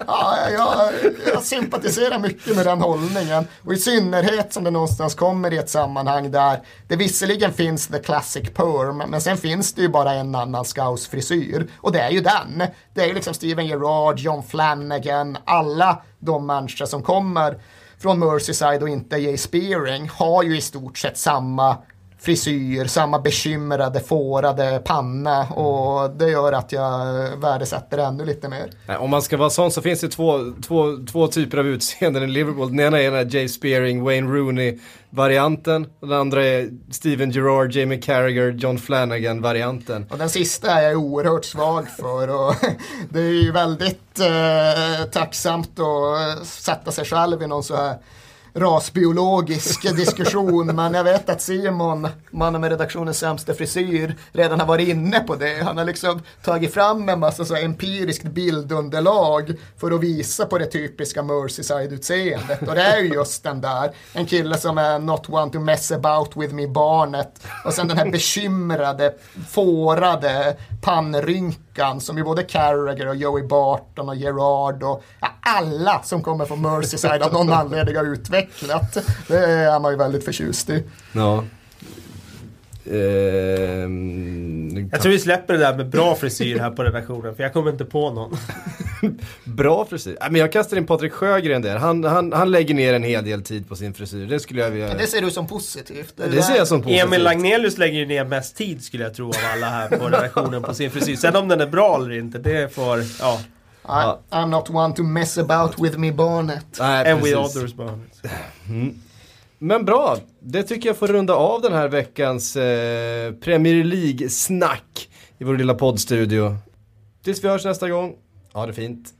ja, jag, jag sympatiserar mycket med den hållningen. Och i synnerhet som det någonstans kommer i ett sammanhang där det visserligen finns the classic perm, men sen finns det ju bara en annan scouse-frisyr. Och det är ju den. Det är ju liksom Steven Gerrard, John Flanagan, alla de människor som kommer från Merseyside och inte Jay Spearing har ju i stort sett samma frisyr, samma bekymrade, fårade panna och det gör att jag värdesätter det ännu lite mer. Om man ska vara sån så finns det två, två, två typer av utseenden i Liverpool. Den ena är den här Jay Spearing, Wayne Rooney-varianten. Den andra är Steven Gerrard, Jamie Carragher, John Flanagan-varianten. Och den sista är jag oerhört svag för och det är ju väldigt eh, tacksamt att sätta sig själv i någon så här rasbiologisk diskussion men jag vet att Simon, mannen med redaktionens sämsta frisyr, redan har varit inne på det. Han har liksom tagit fram en massa så empiriskt bildunderlag för att visa på det typiska Merseyside-utseendet. Och det är ju just den där, en kille som är not one to mess about with me barnet och sen den här bekymrade, fårade pannrynkan som ju både Carragher och Joey Barton och Gerard och ja, alla som kommer från Merseyside av någon anledning har utvecklat. Det är man ju väldigt förtjust i. Ja. Ehm, Jag tror vi släpper det där med bra frisyr här på redaktionen för jag kommer inte på någon. Bra frisyr. Nej, men jag kastar in Patrik Sjögren där. Han, han, han lägger ner en hel del tid på sin frisyr. Det skulle jag vilja... Det ser du som positivt. Det ser jag som positivt. Emil Lagnelius lägger ju ner mest tid skulle jag tro av alla här på redaktionen på sin frisyr. Sen om den är bra eller inte, det får, ja. I, I'm not one to mess about with me barnet. Nej, And with others barnet. Men bra, det tycker jag får runda av den här veckans eh, Premier League-snack i vår lilla poddstudio. Tills vi hörs nästa gång, ha det fint.